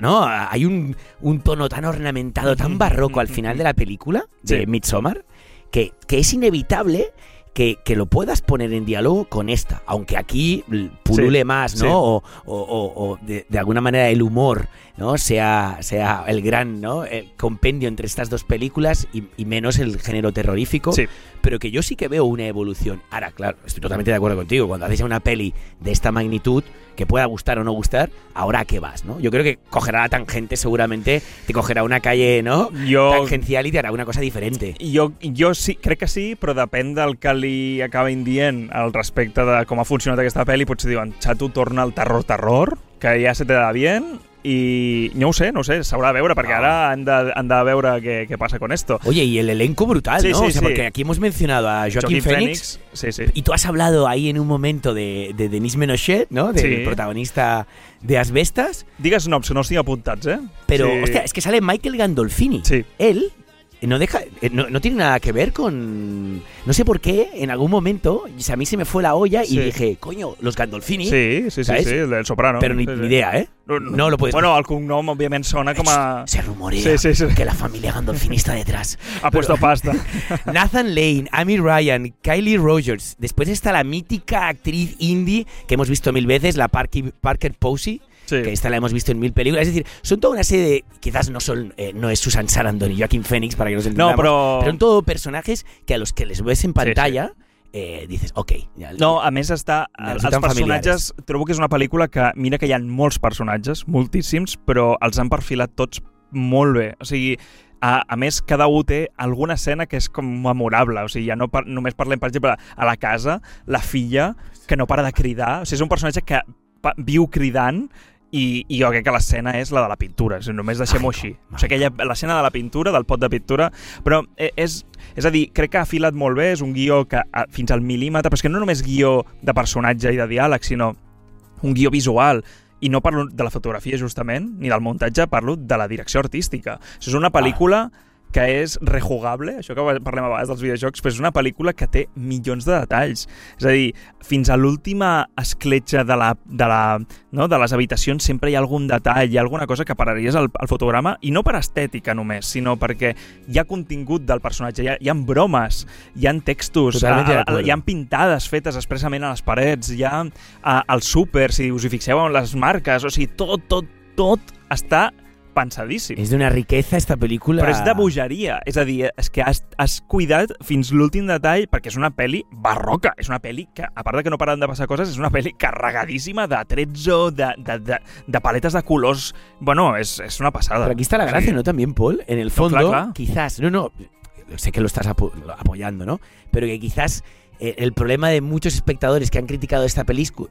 No, hay un, un tono tan ornamentado, tan barroco al final de la película de Sí. Midsommar que, que es inevitable que, que lo puedas poner en diálogo con esta, aunque aquí pulule Sí, más, ¿no? sí. O, o- o- o de, de alguna manera el humor, ¿no? Sea, sea el gran, ¿no? El compendio entre estas dos películas y, y menos el género terrorífico. Sí. Pero que yo sí que veo una evolución. Ahora, claro, estoy totalmente de acuerdo contigo. Cuando haces una peli de esta magnitud, que pueda gustar o no gustar, ahora a qué vas, ¿no? Yo creo que cogerá la tangente, seguramente te cogerá una calle, ¿no? Jo, Tangencial y te hará una cosa diferente. jo, jo sí, crec que sí, però depèn del que li acaben dient al respecte de com ha funcionat aquesta pel·li. Potser diuen, xato, torna al terror-terror, que ja se te da bien, i no ho sé, no ho sé, s'haurà de veure, perquè No. ara han de, han de veure què, què passa con esto. Oye, y el elenco brutal, Sí, ¿no? sí, o sea, sí. porque aquí hemos mencionado a Joaquín, Phoenix, sí, sí. y tú has hablado ahí en un momento de, de Denis Menochet, ¿no? Del protagonista de Asbestas. Noms que no estigui apuntats, eh? Pero, hostia, es que sale Michael Gandolfini. Sí. Él no deja eh, no, no tiene nada que ver con no sé por qué en algún momento a mí se me fue la olla Sí. y dije coño los Gandolfini Sí, sí, sí, ¿sabes? sí, el del soprano. pero ni, sí, ni sí. idea eh no lo puedes Bueno, el cognom, òbviament, sona com a... se rumorea que la familia Gandolfini está detrás Ha puesto pasta. Nathan Lane, Amy Ryan, Kylie Rogers. Después está la mítica actriz indie que hemos visto mil veces, la Parky- Parker Posey, Sí. que esta la hemos visto en mil películas. Es decir, son toda una serie de. Quizás no son eh, no es Susan Sarandon y Joaquin Phoenix, para que nos entendamos. pero- Pero son todo personajes que a los que les ves en pantalla eh, dices, ok. Ja, No, a més està... Me Els personatges... Trobo que és una pel·lícula que... Mira que hi ha molts personatges, moltíssims, però els han perfilat tots molt bé. O sigui, a, a més, cada un té alguna escena que és com memorable. O sigui, ja no par només parlem, per exemple, a la casa, la filla que no para de cridar. O sigui, és un personatge que viu cridant i, i jo crec que l'escena és la de la pintura, o sigui, només deixem-ho així. O sigui, aquella- l'escena de la pintura, del pot de pintura, però eh, és, és a dir, crec que ha filat molt bé, és un guió que a, fins al mil·límetre, però és que no només guió de personatge i de diàleg, sinó un guió visual, i no parlo de la fotografia justament, ni del muntatge, parlo de la direcció artística. Això és una pel·lícula que és rejugable, això que parlem a vegades dels videojocs, però és una pel·lícula que té milions de detalls. És a dir, fins a l'última escletxa de, la, de, la, no, de les habitacions sempre hi ha algun detall, hi ha alguna cosa que pararies al, al fotograma, i no per estètica només, sinó perquè hi ha contingut del personatge, hi ha, hi ha bromes, hi ha textos, a- a- acuerdo. hi ha pintades fetes expressament a les parets, hi ha a, al súper, si us hi fixeu en les marques, o sigui, tot, tot, tot està pensadíssim. És d'una riqueza esta pel·lícula. Però és de bogeria, és a dir, és que has, has cuidat fins l'últim detall perquè és una pel·li barroca, és una pel·li que, a part de que no paren de passar coses, és una pel·li carregadíssima de trezzo, de, de, de, de paletes de colors... Bueno, és, és una passada. Pero aquí está la gracia, Sí. ¿no? También, Paul. En el fondo, claro. quizás, no, no, sé que lo estás apo- apoyando, ¿no? Pero que quizás el problema de muchos espectadores que han criticado esta,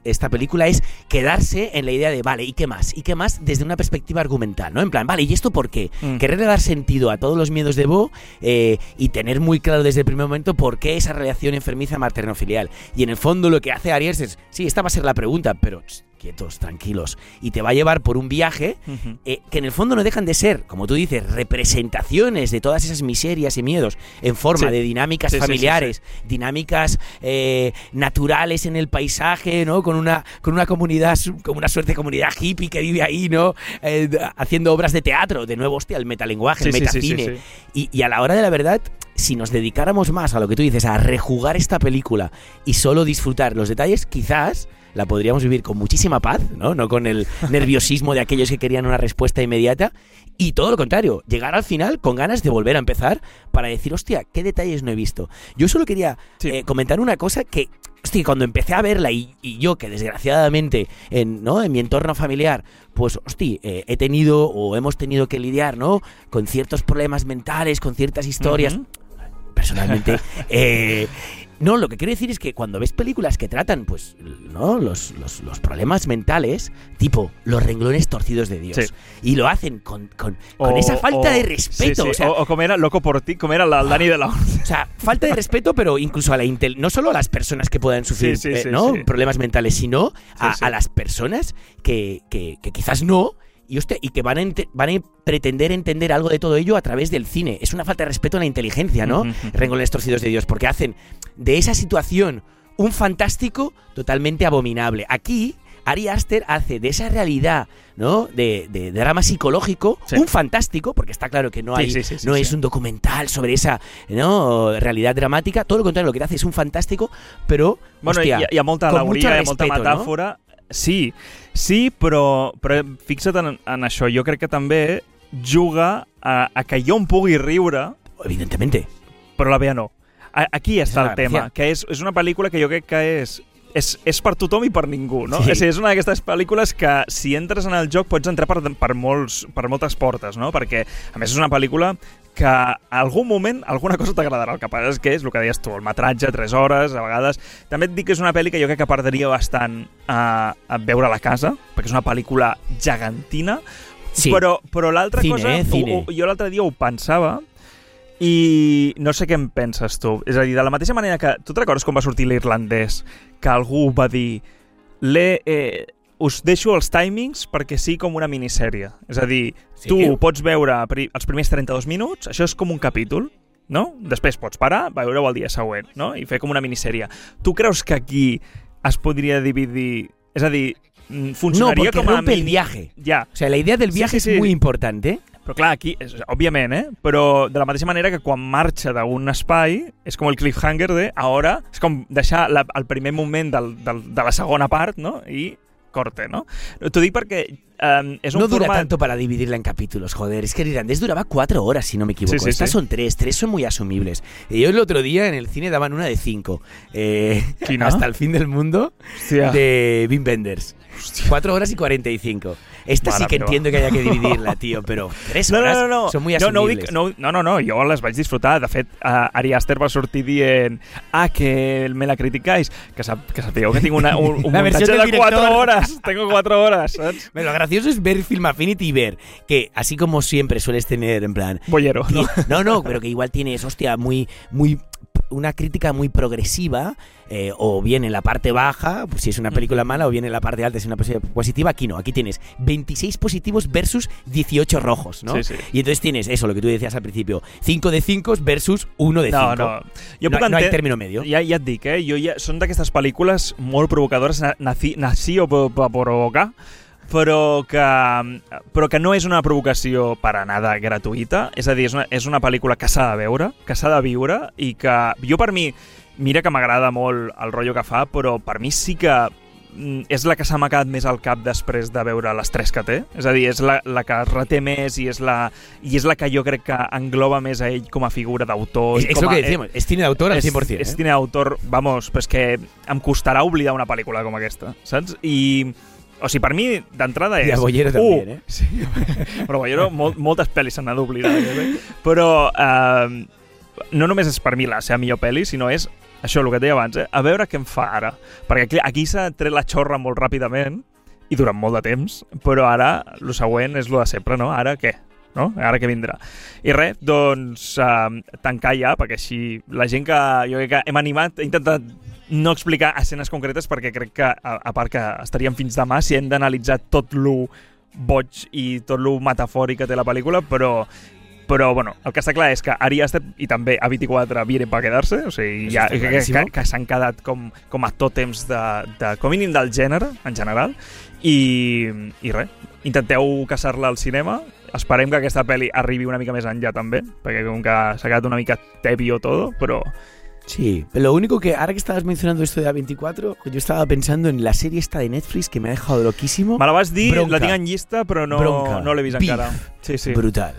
esta película es quedarse en la idea de, vale, ¿y qué más? ¿Y qué más desde una perspectiva argumental, ¿no? En plan, vale, ¿y esto por qué? Mm. Quererle dar sentido a todos los miedos de Bo eh, y tener muy claro desde el primer momento por qué esa relación enfermiza materno-filial. Y en el fondo lo que hace Aries es, sí, esta va a ser la pregunta, pero quietos, tranquilos. Y te va a llevar por un viaje eh, que en el fondo no dejan de ser, como tú dices, representaciones de todas esas miserias y miedos en forma Sí. de dinámicas Sí, sí, sí, familiares, dinámicas eh, naturales en el paisaje, ¿no? Con una, con una comunidad, como una suerte de comunidad hippie que vive ahí, ¿no? Eh, haciendo obras de teatro, de nuevo, hostia, el metalenguaje, el metacine. Y, y a la hora de la verdad, si nos dedicáramos más a lo que tú dices, a rejugar esta película y solo disfrutar los detalles, quizás la podríamos vivir con muchísima paz, ¿no? No con el nerviosismo de aquellos que querían una respuesta inmediata. Y todo lo contrario, llegar al final con ganas de volver a empezar para decir, hostia, ¿qué detalles no he visto? Yo solo quería Sí. eh, comentar una cosa que, hostia, cuando empecé a verla y, y yo, que desgraciadamente en, ¿no? en mi entorno familiar, pues, hostia, eh, he tenido o hemos tenido que lidiar, ¿no? Con ciertos problemas mentales, con ciertas historias. Personalmente, eh, no, lo que quiero decir es que cuando ves películas que tratan, pues, ¿no? Los, los, los problemas mentales, tipo los renglones torcidos de Dios, Sí. y lo hacen con, con, esa falta o- de respeto, Sí, sí. o sea, o, o com era Loco por ti, com era la, Dani de la o sea, falta de respeto, pero incluso a la intel no solo a las personas que puedan sufrir eh, problemas mentales, sino a, las personas que, que- que quizás no. Y, hostia, y que van a, van a pretender entender algo de todo ello a través del cine. Es una falta de respeto a la inteligencia, ¿no? Ujú, ujú. Renglones torcidos de Dios, porque hacen de esa situación un fantástico totalmente abominable. Aquí, Ari Aster hace de esa realidad, ¿no? De, de drama psicológico, Sí. un fantástico, porque está claro que no hay, sí, sí, sí, no es un documental sobre esa ¿no? realidad dramática. Todo lo contrario, lo que hace es un fantástico, pero Bueno, hostia, ha, hi ha molta con metàfora. Sí, sí, però, però fixa't en, en això. Jo crec que també juga a, a que jo em pugui riure, evidentemente. però la Bea no. A, aquí està el tema, gràcia. que és, és una pel·lícula que jo crec que és és, és per tothom i per ningú, no? Sí. És, és una d'aquestes pel·lícules que si entres en el joc pots entrar per, per, molts, per moltes portes, no? Perquè, a més, és una pel·lícula que algun moment alguna cosa t'agradarà. El que passa és que és el que deies tu, el metratge, 3 hores, a vegades. També et dic que és una pel·li que jo crec que perdria bastant a, a veure a la casa, perquè és una pel·lícula gegantina, Sí. però, però l'altra cosa, eh, cine. o, o, jo l'altre dia ho pensava, i no sé què en penses tu. És a dir, de la mateixa manera que... Tu et recordes com va sortir l'irlandès? Que algú va dir... Le, eh, us deixo els timings perquè sí com una minissèrie. És a dir, Sí. tu pots veure els primers 32 minuts, això és com un capítol, no? Després pots parar, veure-ho el dia següent, no? I fer com una minissèrie. Tu creus que aquí es podria dividir... És a dir, mm, No, funcionaria porque com a rompe el viaje. Ja, O sea, la idea del Sí, viaje sí, es sí. muy importante. però clar, aquí, és, òbviament, eh? Però de la mateixa manera que quan marxa d'un espai, és com el cliffhanger de, ara, és com deixar la, el primer moment del, del, de la segona part, no? I corte, no? T'ho dic perquè um, és un no dura tanto para dividirla en capítulos, joder. Es que el irlandés duraba cuatro horas, si no me equivoco. Sí, sí, Estas sí. son tres, tres son muy asumibles. Yo el otro día en el cine daban una de cinco. Eh, hasta el fin del mundo de Wim Wenders. Cuatro horas y cuarenta y cinco. Esta sí Mare que meva. entiendo que haya que dividirla, tío, pero tres No, horas no, no, no. son muy no, no, asumibles. dic, no, no, no, no, jo les vaig disfrutar. De fet, uh, Ari Aster va sortir dient ah, que me la criticáis. Que, sap, que sapigueu que tinc una, un, un muntatge de 4 director. hores. Tengo 4 hores, saps? Pero lo gracioso es ver Film Affinity y ver que, así como siempre sueles tener, en plan, Bollero, no? No, no, pero que igual tienes, hostia, muy, muy una crítica muy progresiva, eh, o bien en la parte baja, pues si es una película mala, o bien en la parte alta si es una posi- positiva. Aquí no, aquí tienes 26 positivos versus 18 rojos, ¿no? Sí, sí. Y entonces tienes eso, lo que tú decías al principio, 5 de 5 versus 1 de 5. No, no. Jo No, no hay enten- término medio. Ja, ja et dic, eh? Jo ja, són d'aquestes pel·lícules molt provocadores, na- naci, nació per, per provocar, però que, però que no és una provocació per a nada gratuïta, és a dir, és una, és una pel·lícula que s'ha de veure, que s'ha de viure, i que jo per mi, mira que m'agrada molt el rotllo que fa, però per mi sí que mm, és la que s'ha quedat més al cap després de veure les tres que té. És a dir, és la, la que reté més i és, la, i és la que jo crec que engloba més a ell com a figura d'autor. I es com a- que decíamos, es cine de autor al és, 100%. és ¿eh? cine d'autor, vamos, però és que em costarà oblidar una pel·lícula com aquesta, saps? I, o sigui, per mi, d'entrada és... Y a Bollero uh, también, ¿eh? Sí, però Bollero, molt, moltes pel·lis s'han d'oblidar. Eh? Però eh, no només és per mi la seva millor pel·li, sinó és això, el que et deia abans, eh? a veure què em fa ara. Perquè aquí, aquí s'ha tret la xorra molt ràpidament i durant molt de temps, però ara el següent és lo de sempre, no? Ara què? No? Ara què vindrà? I res, doncs, eh, tancar ja, perquè així la gent que jo crec que hem animat, he intentat no explicar escenes concretes perquè crec que, a, a part que estaríem fins demà si hem d'analitzar tot lo boig i tot lo metafòric que té la pel·lícula, però però, bueno, el que està clar és que Ari Aster i també A24 vienen per quedar-se, o sigui, ja, que, que, que s'han quedat com, com a tòtems de, de, com mínim del gènere, en general, i, i res, intenteu caçar-la al cinema, esperem que aquesta pel·li arribi una mica més enllà també, perquè com que s'ha quedat una mica tebio todo, però Sí, pero lo único que ahora que estabas mencionando esto de A24, yo estaba pensando en la serie esta de Netflix que me ha dejado loquísimo. me la vas dir, Bronca. la tinc en llista, però no, Bronca. no l'he vist Beef. encara. Sí, sí. Brutal,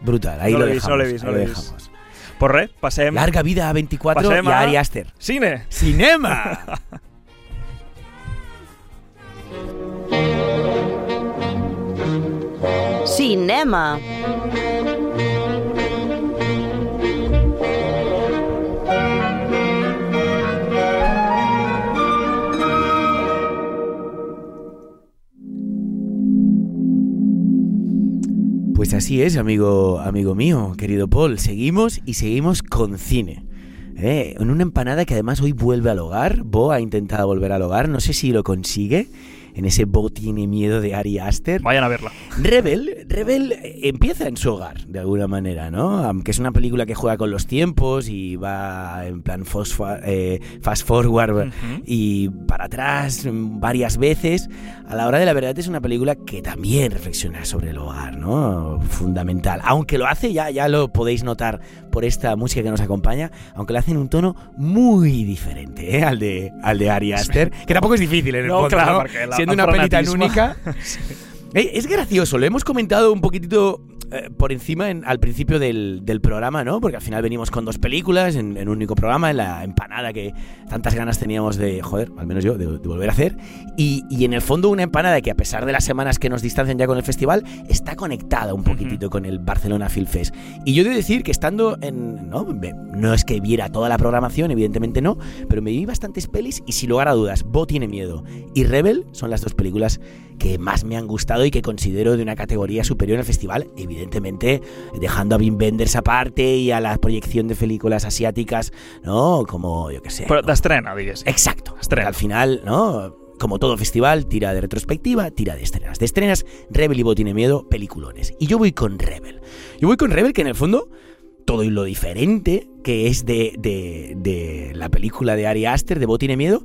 brutal. Ahí No lo l'he vist, dejamos. no l'he vist, no lo l'he vist. dejamos. Pues res, passem... Larga vida a 24 Pasem y a a- Ari Aster. Cine! ¡Cinema! Cinema. Pues así es, amigo, amigo mío, querido Paul. Seguimos y seguimos con cine. Eh, en una empanada que además hoy vuelve al hogar. Bo ha intentado volver al hogar. No sé si lo consigue. En ese Bo tiene miedo de Ari Aster. Vayan a verla. Rebel, Rebel empieza en su hogar, de alguna manera, ¿no? Aunque es una película que juega con los tiempos y va en plan eh, fast forward y para atrás varias veces. A la hora de la verdad es una película que también reflexiona sobre el hogar, ¿no? Fundamental. Aunque lo hace, ya, ya lo podéis notar por esta música que nos acompaña, aunque lo hace en un tono muy diferente ¿eh? al, de, al de Ari Aster, que tampoco es difícil en el No, fondo, claro, ¿no? Una peli tan fanatismo. única. Eh, Es gracioso, lo hemos comentado un poquitito eh, por encima en- al principio del, del programa, ¿no? Porque al final venimos con dos películas en, en un único programa, en la empanada que tantas ganas teníamos de, joder, al menos yo, de, de volver a hacer. Y, y en el fondo una empanada que a pesar de las semanas que nos distancian ya con el festival, está conectada un poquitito con el Barcelona Film Fest. Y yo debo decir que estando en... No, no es que viera toda la programación, evidentemente no, pero me vi bastantes pelis y sin lugar a dudas, Bo tiene miedo y Rebel son las dos películas que más me han gustado y que considero de una categoría superior al festival, evidentemente dejando a Wim Wenders aparte y a la proyección de películas asiáticas, ¿no? Como, yo qué sé. Però ¿no? d'estrena, diguéssim. Exacto. Estrena. Porque Al final, ¿no? Como todo festival, tira de retrospectiva, tira de estrenas. De estrenas, Rebel y Bo tiene miedo, peliculones. Y yo voy con Rebel. Yo voy con Rebel, que en el fondo, todo lo diferente que es de, de- de la película de Ari Aster, de Bo tiene miedo,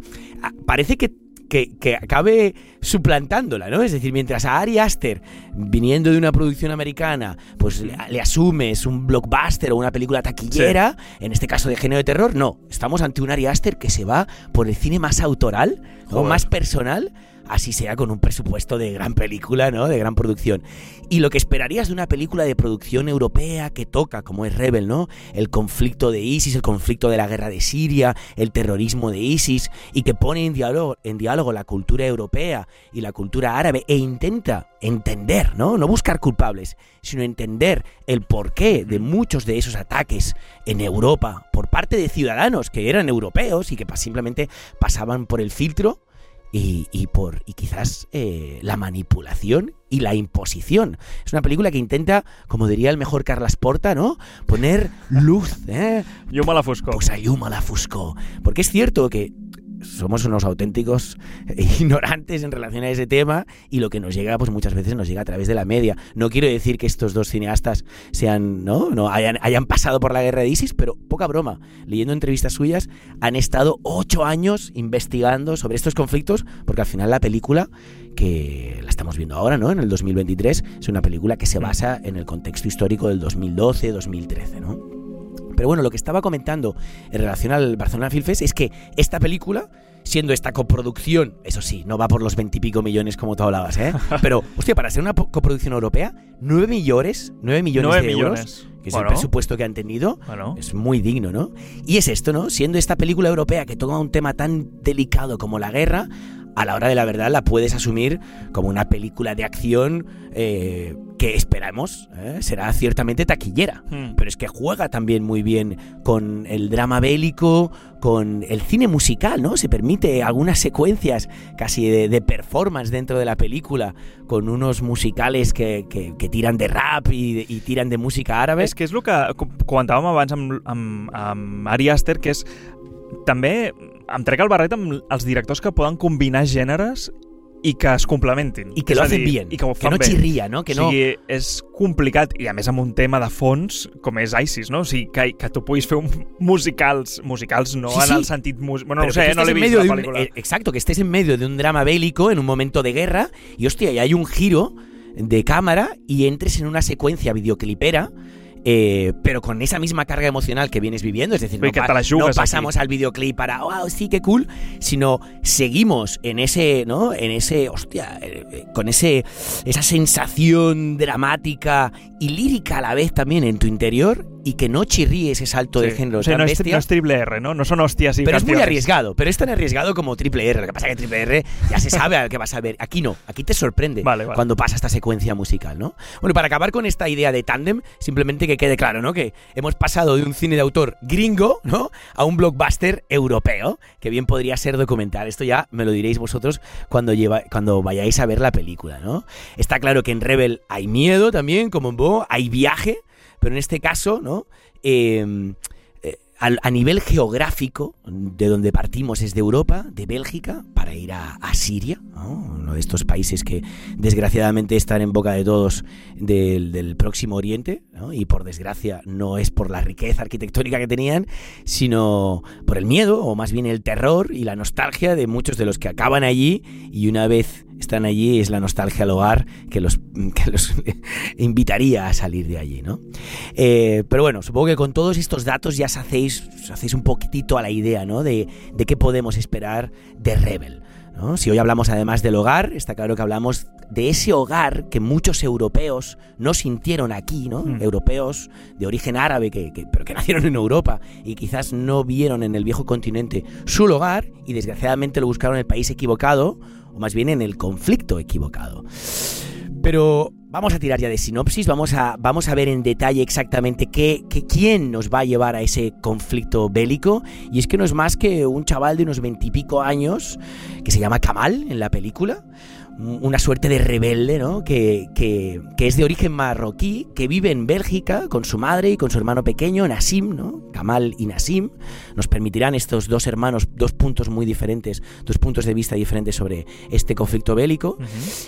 parece que, que, que acabe suplantándola, ¿no? Es decir, mientras a Ari Aster, viniendo de una producción americana, pues le, le asumes un blockbuster o una película taquillera, en este caso de género de terror, no. Estamos ante un Ari Aster que se va por el cine más autoral o más personal así sea con un presupuesto de gran película, ¿no? De gran producción. Y lo que esperarías de una película de producción europea que toca, como es Rebel, ¿no? El conflicto de ISIS, el conflicto de la guerra de Siria, el terrorismo de ISIS, y que pone en diálogo, en diálogo la cultura europea y la cultura árabe e intenta entender, ¿no? No buscar culpables, sino entender el porqué de muchos de esos ataques en Europa por parte de ciudadanos que eran europeos y que simplemente pasaban por el filtro y, y por y quizás eh, la manipulación y la imposición. Es una película que intenta, como diría el mejor Carlas Porta, ¿no? Poner luz, ¿eh? Llum a la foscor. Pues a llum a la fuscó. Porque es cierto que somos unos auténticos ignorantes en relación a ese tema y lo que nos llega pues muchas veces nos llega a través de la media. No quiero decir que estos dos cineastas sean, ¿no? no hayan, hayan pasado por la guerra de ISIS, pero poca broma. Leyendo entrevistas suyas han estado ocho años investigando sobre estos conflictos porque al final la película que la estamos viendo ahora, ¿no? En el 2023 es una película que se basa en el contexto histórico del 2012-2013, ¿no? Pero bueno, lo que estaba comentando en relación al Barcelona Film Fest es que esta película, siendo esta coproducción, eso sí, no va por los veintipico millones como tú hablabas, ¿eh? Pero, hostia, para ser una coproducción europea, nueve millones, nueve millones de millones. euros, que es Bueno. el presupuesto que han tenido, Bueno. es muy digno, ¿no? Y es esto, ¿no? Siendo esta película europea que toma un tema tan delicado como la guerra, a la hora de la verdad la puedes asumir como una película de acción eh, que esperamos ¿eh? será ciertamente taquillera. Hmm. Pero es que juega también muy bien con el drama bélico, con el cine musical, ¿no? Se permite algunas secuencias casi de, de performance dentro de la película, con unos musicales que, que- que tiran de rap y, tiran de música árabe. És que és el que co- comentàvem abans amb, amb, amb Ari Aster, que és també em trec el barret amb els directors que poden combinar gèneres i que es complementin. Y que lo hacen bien, I que ho que no bé. chirría, ¿no? Que o no... sigui, és complicat i a més amb un tema de fons com és ISIS, no? O sigui, que, que tu puguis fer un musicals, musicals no Sí, en sí. el sentit... Mus... Bueno, no Pero ho sé, eh, no l'he en vist la de un- eh, exacto, que estés en medio de un drama bélico en un momento de guerra y hostia, y hay un giro de cámara y entres en una secuencia videoclipera. Eh, pero con esa misma carga emocional que vienes viviendo, es decir, no, pa- pasamos al videoclip para, wow, sí, qué cool, sino seguimos en ese, ¿no? En ese, hostia, eh, eh, con ese, esa sensación dramática y lírica a la vez también en tu interior y que no chirríe ese salto de género o tan no bestia. no és triple R, no? No són hòsties i Pero es muy arriesgado, pero es tan arriesgado como Triple R. Lo que pasa es que Triple R ya se sabe a qué vas a ver. Aquí no, aquí te sorprende Vale, vale. cuando pasa esta secuencia musical, ¿no? Bueno, y para acabar con esta idea de tándem, simplemente que quede claro, ¿no? Que hemos pasado de un cine de autor gringo, ¿no? A un blockbuster europeo, que bien podría ser documental. Esto ya me lo diréis vosotros cuando, lleva, cuando vayáis a ver la película, ¿no? Está claro que en Rebel hay miedo también, como en Bo, hay viaje, pero en este caso, ¿no? Eh, eh, a nivel geográfico, de donde partimos es de Europa, de Bélgica, para ir a, a Siria, ¿no? uno de estos países que desgraciadamente están en boca de todos del, del próximo Oriente, ¿no? y por desgracia no es por la riqueza arquitectónica que tenían, sino por el miedo, o más bien el terror y la nostalgia de muchos de los que acaban allí y una vez están allí es la nostalgia al hogar que los, que los invitaría a salir de allí, ¿no? Eh, pero bueno, supongo que con todos estos datos ya os hacéis, os hacéis un poquitito a la idea, ¿no? De, de qué podemos esperar de Rebel. ¿no? Si hoy hablamos además del hogar, está claro que hablamos de ese hogar que muchos europeos no sintieron aquí, ¿no? Mm. Europeos de origen árabe, que, que- pero que nacieron en Europa y quizás no vieron en el viejo continente su hogar y desgraciadamente lo buscaron en el país equivocado, o más bien en el conflicto equivocado. Pero vamos a tirar ya de sinopsis, vamos a, vamos a ver en detalle exactamente qué, qué- quién nos va a llevar a ese conflicto bélico. Y es que no es más que un chaval de unos veintipico años que se llama Kamal en la película. Una suerte de rebelde, ¿no? Que, que- que es de origen marroquí, que vive en Bélgica con su madre y con su hermano pequeño, Nassim, ¿no? Kamal y Nassim. Nos permitirán estos dos hermanos dos puntos muy diferentes, dos puntos de vista diferentes sobre este conflicto bélico.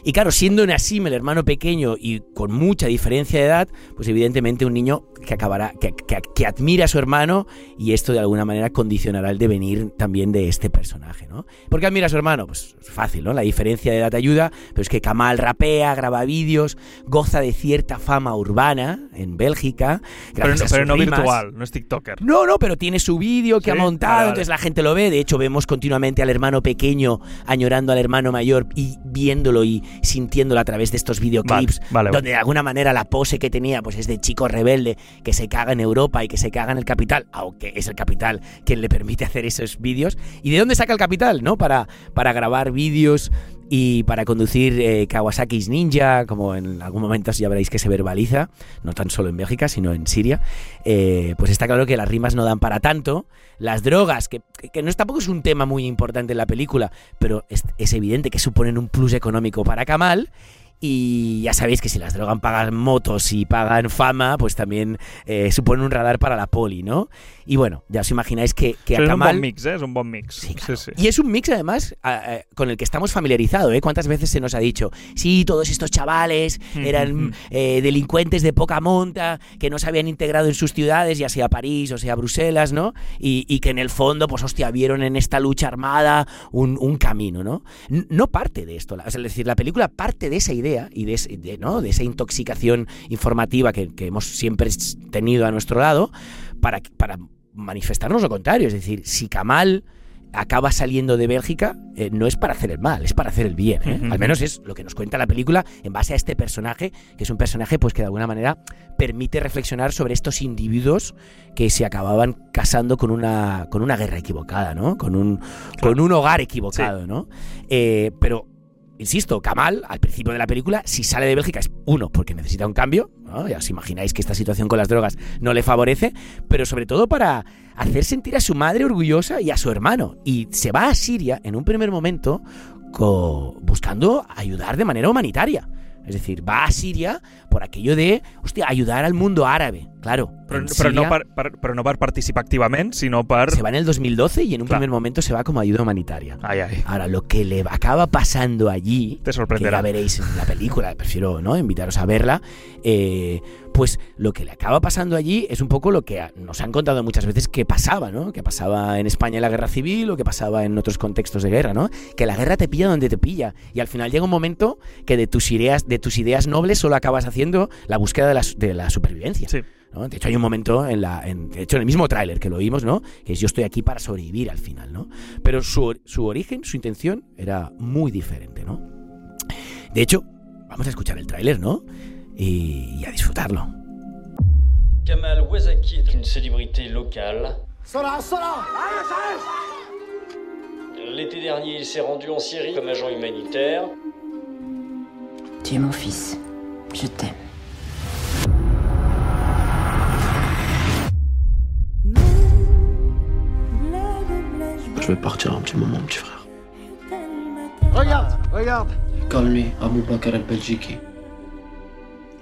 Y claro, siendo Nassim el hermano pequeño y con mucha diferencia de edad, pues evidentemente un niño que acabará, que, que- que admira a su hermano y esto de alguna manera condicionará el devenir también de este personaje, ¿no? ¿Por qué admira a su hermano? Pues es fácil, ¿no? La diferencia de edad ayuda, pero es que Kamal rapea, graba vídeos, goza de cierta fama urbana en Bélgica. Pero, no, pero no virtual, no es TikToker. No, no, pero tiene su vídeo que Sí, ha montado, vale, vale. entonces la gente lo ve. De hecho, vemos continuamente al hermano pequeño añorando al hermano mayor y viéndolo y sintiéndolo a través de estos videoclips, vale, donde de alguna manera la pose que tenía pues es de chico rebelde que se caga en Europa y que se caga en el capital, aunque es el capital quien le permite hacer esos vídeos. ¿Y de dónde saca el capital, no? Para, para grabar vídeos y para conducir eh, Kawasaki's Ninja, como en algún momento ya veréis que se verbaliza, no tan solo en Bélgica, sino en Siria, eh, pues está claro que las rimas no dan para tanto. Las drogas, que, que- no es, tampoco es un tema muy importante en la película, pero es, es evidente que suponen un plus económico para Kamal. Y ya sabéis que si las drogas pagan motos y pagan fama, pues también eh, suponen un radar para la poli, ¿no? Y bueno, ya os imagináis que, que Això a és un bon mix, eh? És un bon mix. Sí, claro. sí, sí. Y es un mix, además, a- a- con el que estamos familiarizados. ¿eh? ¿Cuántas veces se nos ha dicho, sí, todos estos chavales eran eh, delincuentes de poca monta, que no se habían integrado en sus ciudades, ya sea París o sea Bruselas, ¿no? Y, y que en el fondo, pues hostia, vieron en esta lucha armada un, un camino, ¿no? No parte de esto. Es decir, la película parte de esa idea y de, ese- de, ¿no? de esa intoxicación informativa que, que hemos siempre tenido a nuestro lado para, para manifestarnos lo contrario. Es decir, si Kamal acaba saliendo de Bélgica, eh, no es para hacer el mal, es para hacer el bien. ¿eh? Al menos es lo que nos cuenta la película en base a este personaje, que es un personaje pues que de alguna manera permite reflexionar sobre estos individuos que se acababan casando con una, con una guerra equivocada, ¿no? Con un, con un hogar equivocado, ¿no? Eh, pero Insisto, Kamal, al principio de la película, si sale de Bélgica es uno, porque necesita un cambio, ¿no? ya os imagináis que esta situación con las drogas no le favorece, pero sobre todo para hacer sentir a su madre orgullosa y a su hermano. Y se va a Siria en un primer momento buscando ayudar de manera humanitaria. Es decir, va a Siria por aquello de, hostia, ayudar al mundo árabe. Claro, Però, però, no per, per, però no per participar activament, sinó per... se va en el 2012 y en un primer momento se va como ayuda humanitaria. Ai, ai. Ahora, lo que le acaba pasando allí, Te que sorprenderá. ya veréis en la película, prefiero no invitaros a verla, eh, pues lo que le acaba pasando allí es un poco lo que nos han contado muchas veces que pasaba, ¿no? Que pasaba en España en la guerra civil o que pasaba en otros contextos de guerra, ¿no? Que la guerra te pilla donde te pilla y al final llega un momento que de tus ideas, de tus ideas nobles solo acabas haciendo la búsqueda de la, su- de la supervivencia. Sí. ¿no? De hecho, hay un momento en la. En, de hecho, en el mismo tráiler que lo oímos, ¿no? Que es yo estoy aquí para sobrevivir al final, ¿no? Pero su, su origen, su intención era muy diferente, ¿no? De hecho, vamos a escuchar el tráiler, ¿no? y, y a disfrutarlo. Kamal Wazaki est une célébrité locale. Sola, sola L'été dernier, il s'est rendu en Syrie comme agent humanitaire. Tu es mon fils. Je t'aime. Je vais partir un petit moment, mon petit frère. Regarde, regarde Comme lui, Abou Bakr al-Belgiki.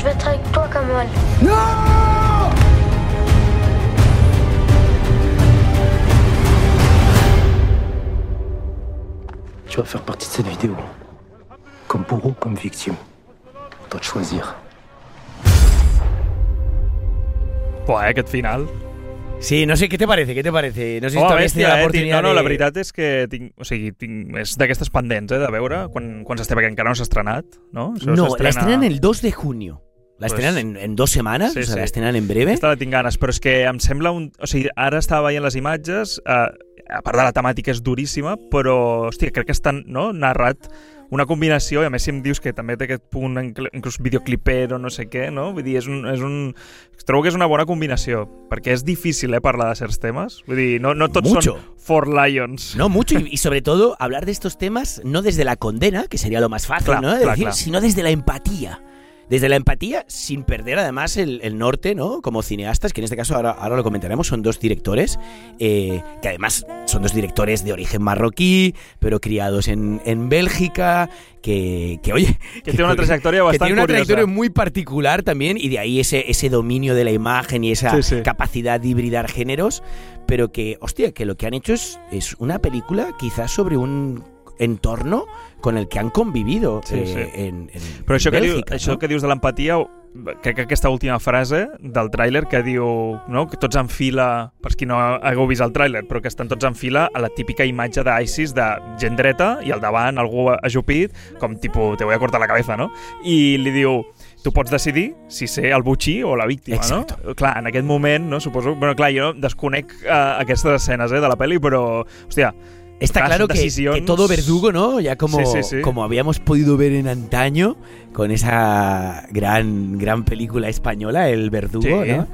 je vais être avec toi, Kamal. Tu vas faire partie de cette vidéo Comme bourreau, comme victime toi de choisir Buah, eh, aquest final. Sí, no sé, ¿qué te parece? ¿Qué te parece? No sé si tenido bèstia, la eh? Tinc, oportunidad no, no, la de- veritat és que tinc, o sigui, tinc, és d'aquestes pendents, eh, de veure quan, quan s'està, perquè encara no s'ha estrenat, no? Això No, la s'estrena- estrenan el 2 de junio. La Pues- en, en dos semanas, Sí, o la estrenan en breve. Aquesta la tinc ganes, però és que em sembla un... O sigui, ara estava veient les imatges, eh, a part de la temàtica és duríssima, però, hòstia, crec que estan no, narrat una combinació, i a més si em dius que també té aquest punt incl- inclús videoclipero, no sé què, no? Vull dir, és un, és un... Trobo que és una bona combinació, perquè és difícil, eh, parlar de certs temes. Vull dir, no, no tots Mucho. són For Lions. No, mucho y, y sobre todo hablar de estos temas no desde la condena, que sería lo más fácil, Claro, ¿no? De claro, decir, claro. sino desde la empatía. Desde la empatía, sin perder además el, el norte, ¿no? Como cineastas, que en este caso ahora, ahora lo comentaremos, son dos directores, eh, que además son dos directores de origen marroquí, pero criados en, en Bélgica, que, que oye... Que tiene una trayectoria que bastante tiene una curiosa. trayectoria muy particular también, y de ahí ese, ese dominio de la imagen y esa Sí, sí. capacidad de hibridar géneros, pero que, hostia, que lo que han hecho es, es una película quizás sobre un entorno con el que han convivido Sí, eh, sí. en, en Però això, que, diu, Bèlgica, això no? que dius de l'empatia, crec que aquesta última frase del tràiler que diu no, que tots en fila, per qui no hagueu vist el tràiler, però que estan tots en fila a la típica imatge d'ISIS de gent dreta i al davant algú ajupit, com tipus, te voy a cortar la cabeza, no? I li diu, tu pots decidir si ser el butxí o la víctima, Exacto. no? Clar, en aquest moment, no, suposo... Bueno, clar, jo desconec uh, aquestes escenes eh, de la pel·li, però, hòstia, Está clar, claro que, todo verdugo, ¿no? Ya como, Sí, sí, sí. como habíamos podido ver en antaño con esa gran, gran película española, El Verdugo, Sí. ¿no?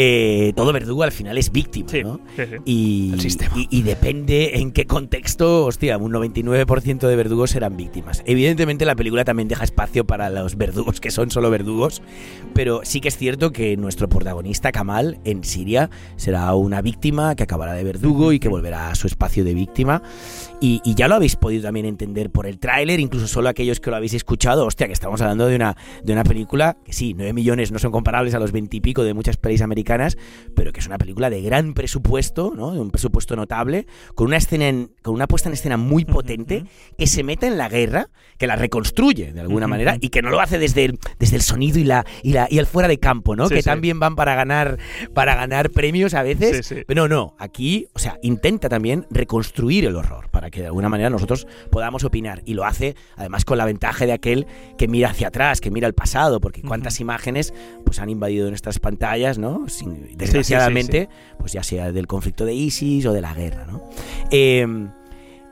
Eh, todo verdugo al final es víctima, Sí, ¿no? sí, sí. Y, El sistema. y- y depende en qué contexto, hostia, un 99% de verdugos serán víctimas. Evidentemente la película también deja espacio para los verdugos que son solo verdugos, pero sí que es cierto que nuestro protagonista, Kamal, en Siria, será una víctima que acabará de verdugo y que volverá a su espacio de víctima. Y, y ya lo habéis podido también entender por el tráiler, incluso solo aquellos que lo habéis escuchado, hostia, que estamos hablando de una, de una película que sí, 9 millones no son comparables a los 20 y pico de muchas pelis americanas, pero que es una película de gran presupuesto, ¿no? De un presupuesto notable, con una escena en- con una puesta en escena muy potente, que se meta en la guerra, que la reconstruye de alguna manera, y que no lo hace desde el, desde el sonido y la, y la y el fuera de campo, ¿no? Sí, que sí. también van para ganar, para ganar premios a veces. Sí. Pero no, aquí, o sea, intenta también reconstruir el horror para que de alguna manera nosotros podamos opinar. Y lo hace, además, con la ventaja de aquel que mira hacia atrás, que mira al pasado, porque cuántas imágenes pues han invadido nuestras pantallas, ¿no? Sin- desgraciadamente, pues ya sea del conflicto de ISIS o de la guerra, ¿no? Eh,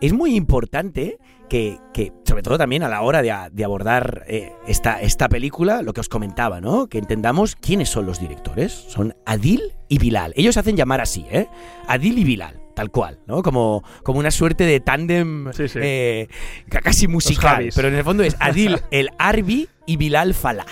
es muy importante que, que, sobre todo también a la hora de, a- de abordar eh, esta, esta película, lo que os comentaba, ¿no? Que entendamos quiénes son los directores. Son Adil y Bilal. Ellos se hacen llamar así, ¿eh? Adil y Bilal, tal cual, ¿no? Como, como una suerte de tándem Sí, sí. eh, ca- casi musical. Pero en el fondo es Adil el Arbi y Bilal Falah.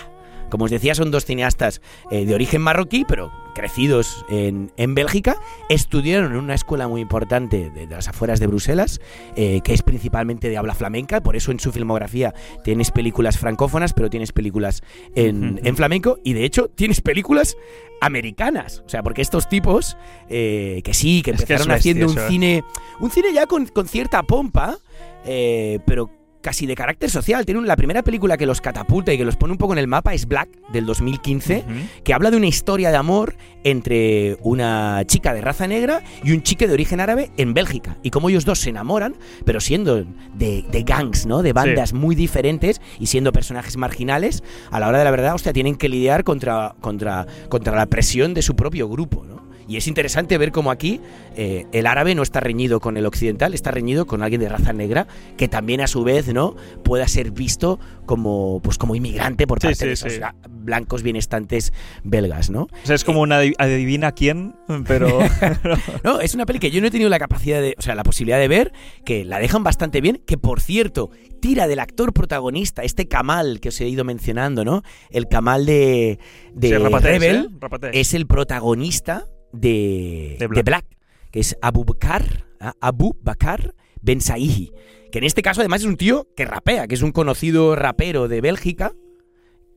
Como os decía, son dos cineastas eh, de origen marroquí, pero crecidos en, en Bélgica. Estudiaron en una escuela muy importante de, de las afueras de Bruselas, eh, que es principalmente de habla flamenca. Por eso en su filmografía tienes películas francófonas, pero tienes películas en, en flamenco. Y de hecho, tienes películas americanas. O sea, porque estos tipos, eh, que sí, que Es que es empezaron bestia haciendo un eso, cine, un cine ya con, con cierta pompa, eh, pero casi de carácter social. Tienen la primera película que los catapulta y que los pone un poco en el mapa es Black del 2015, que habla de una historia de amor entre una chica de raza negra y un chico de origen árabe en Bélgica. Y cómo ellos dos se enamoran, pero siendo de, de gangs, ¿no? De bandas muy diferentes y siendo personajes marginales, a la hora de la verdad, hostia, tienen que lidiar contra, contra, contra la presión de su propio grupo, ¿no? Y es interesante ver cómo aquí eh, el árabe no está reñido con el occidental, está reñido con alguien de raza negra que también a su vez no pueda ser visto como pues como inmigrante por parte sí, de esos sí. blancos bienestantes belgas, ¿no? O sea, es como una adiv- adivina quién, pero... No, es una peli que yo no he tenido la capacidad de, o sea, la posibilidad de ver, que la dejan bastante bien, que por cierto, tira del actor protagonista, este Kamal que os he ido mencionando, ¿no? El Kamal de, Rebel eh? Es el protagonista de, De de Black. Que es Abu Bakar, ah, Abu Bakar Ben Saihi, que en este caso además es un tío que rapea, que es un conocido rapero de Bélgica,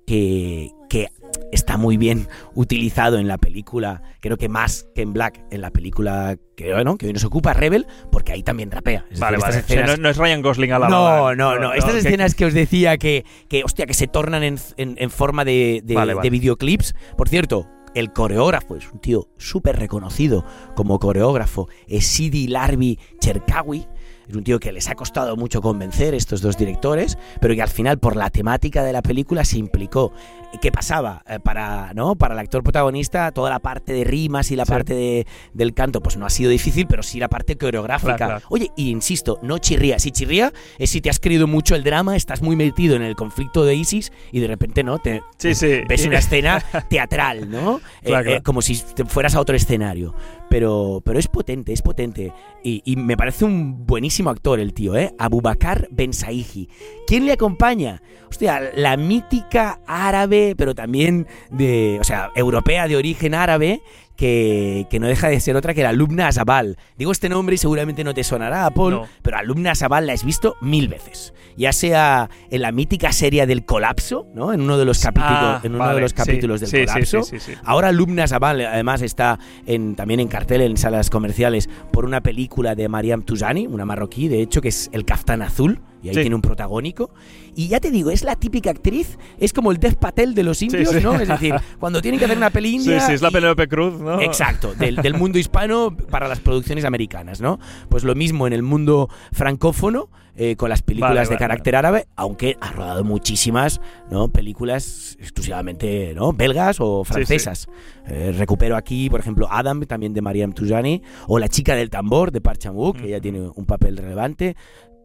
que, que está muy bien utilizado en la película, creo que más que en Black, en la película que, bueno, que hoy nos ocupa Rebel, porque ahí también rapea. Es Vale, decir, vale. O sea, no, no es Ryan Gosling a la no, vegada. no, no. Estas escenas que os decía que, que, hostia, que se tornan en, en- en forma de, de- Vale, vale. de videoclips. Por cierto, el coreógrafo es un tío súper reconocido como coreógrafo, es Sidi Larbi Cherkawi, Es un tío que les ha costado mucho convencer estos dos directores, pero que al final por la temática de la película se implicó. ¿Qué pasaba? Eh, para, ¿no? para el actor protagonista, toda la parte de rimas y la Sí. parte de- del canto, pues no ha sido difícil, pero sí la parte coreográfica. Claro, claro. Oye, y insisto, no chirría. Si chirría es si te has creído mucho el drama, estás muy metido en el conflicto de ISIS y de repente, ¿no? Te, Sí, sí. ves una escena teatral, ¿no? Claro, Eh, eh, como si te fueras a otro escenario. Pero, pero es potente, es potente. Y, y me parece un buenísimo actor el tío, ¿eh? Abubakar Ben Saigi. ¿Quién le acompaña? Hostia, la mítica árabe, pero también de, o sea, europea de origen árabe, que, que no deja de ser otra que la alumna Azabal. Digo este nombre y seguramente no te sonará, Paul, No. pero alumna Azabal la has visto mil veces. Ya sea en la mítica serie del colapso, ¿no? En uno de los capítulos, Ah, en uno vale, de los sí, capítulos del sí, colapso. sí. Ahora Alumna Zabal además está en, también en cartel en salas comerciales por una película de Mariam Tuzani, una marroquí, de hecho, que es El Caftán Azul, y ahí Sí. tiene un protagónico. Y ya te digo, es la típica actriz, es como el Dev Patel de los indios, sí. ¿no? Es decir, cuando tienen que hacer una peli Sí, india... sí, es la y- Penélope Cruz, ¿no? Exacto, del, del mundo hispano para las producciones americanas, ¿no? Pues lo mismo en el mundo francófono, eh, con las películas Vale, de vale, carácter árabe, aunque ha rodado muchísimas, ¿no? Películas exclusivamente, ¿no? Belgas o Sí, sí. francesas. Eh, recupero aquí, por ejemplo, Adam, también de Mariam Tujani, o La chica del tambor, de Park Chan-wook, que ya tiene un papel relevante.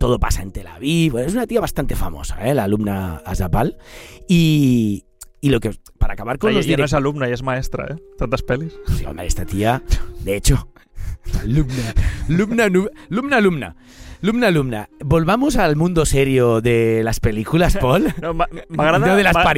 Todo pasa en Tel Aviv. Bueno, es una tía bastante famosa, ¿eh? La alumna Azapal. Y, y lo que... Para acabar con Oye, los ya no es alumna, ya es maestra, ¿eh? Tantas pelis. Sí, hombre, esta tía, de hecho, alumna, alumna, alumna, alumna, alumna, alumna. Volvamos al mundo serio de las películas, Paul. No, ma-. ¿No de las ma-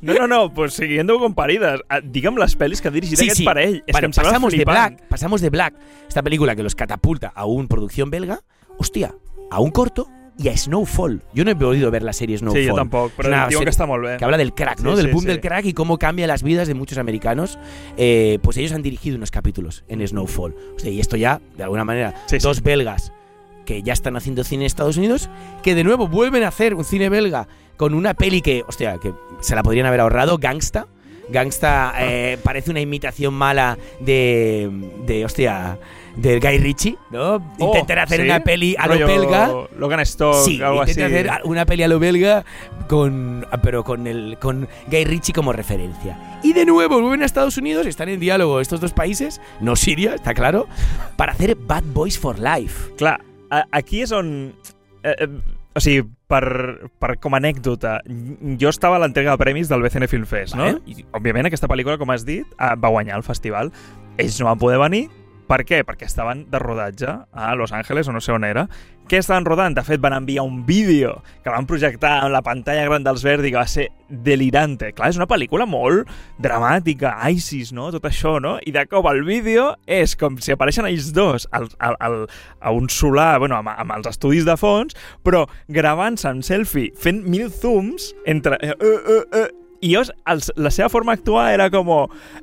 no, no, no, pues siguiendo con parides. Ah, Digue'm les pel·lis que ha dirigit aquest parell. És Vale, que sembla pasamos de. Black, pasamos de Black, esta película que los catapulta a una producción belga, hostia, a un corto y a Snowfall. Yo no he podido ver la serie Snowfall. Sí, jo tampoc, Es però una diuen serie que molt bé. que habla del crack, ¿no? Sí, del boom sí. del crack y cómo cambia las vidas de muchos americanos. Eh, pues ellos han dirigido unos capítulos en Snowfall. O sea, y esto ya, de alguna manera, dos belgas que ya están haciendo cine en Estados Unidos, que de nuevo vuelven a hacer un cine belga con una peli que, hostia, que se la podrían haber ahorrado, Gangsta. Gangsta eh, parece una imitación mala de, de hostia, del Guy Ritchie, ¿no? Oh, Intentar hacer ¿sí? una peli a lo belga. Logan Stock, Sí, algo así. hacer una peli a lo belga con pero con el con Guy Ritchie como referencia. Y de nuevo vuelven a Estados Unidos, están en diálogo estos dos países, no Siria, está claro, para hacer Bad Boys for Life. Clar, aquí és on... Eh, eh, o sigui, per, per com a anècdota, jo estava a l'entrega de premis del BCN Film Fest, Vale. no? I, òbviament, aquesta pel·lícula, com has dit, eh, va guanyar el festival. Ells no van poder venir. Per què? Perquè estaven de rodatge a Los Angeles o no sé on era. Què estaven rodant? De fet, van enviar un vídeo que van projectar en la pantalla gran dels Verdi que va ser delirante. Clar, és una pel·lícula molt dramàtica, ISIS, no? Tot això, no? I de cop el vídeo és com si apareixen ells dos al, al, al, a un solar, bueno, amb, amb els estudis de fons, però gravant-se en selfie, fent mil zooms entre... Eh, eh, eh, eh, i jo, els, la seva forma d'actuar era com...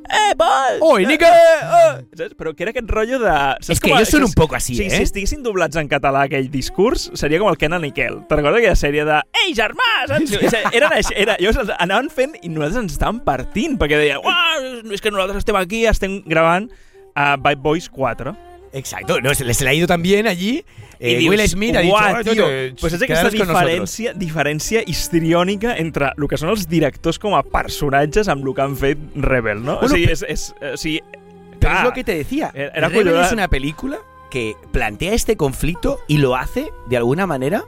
Eh, Pol! Oi, nica! Eh, eh, saps? Però que era aquest rotllo de... saps És que com a- ells són un poc així, sí, eh? Si estiguessin doblats en català aquell discurs, seria com el Kenan i Kel. Te'n recordes aquella sèrie de Ei, germà! Saps? Així, era, llavors els anaven fent i nosaltres ens estàvem partint, perquè deien, uah, és que nosaltres estem aquí, estem gravant a Bad Boys 4. Exacto, no, se les le ha ido también allí. Eh, dius, Will Smith ha dicho, "Uah, "Oh, te- pues és aquesta quedaros con nosotros". diferència, diferència histriònica entre el que són els directors com a personatges amb el que han fet Rebel, no? Bueno, o sigui, és, és, o sigui, Pero clar, es lo que te decía. Era- Rebel es una película que plantea este conflicto y lo hace de alguna manera.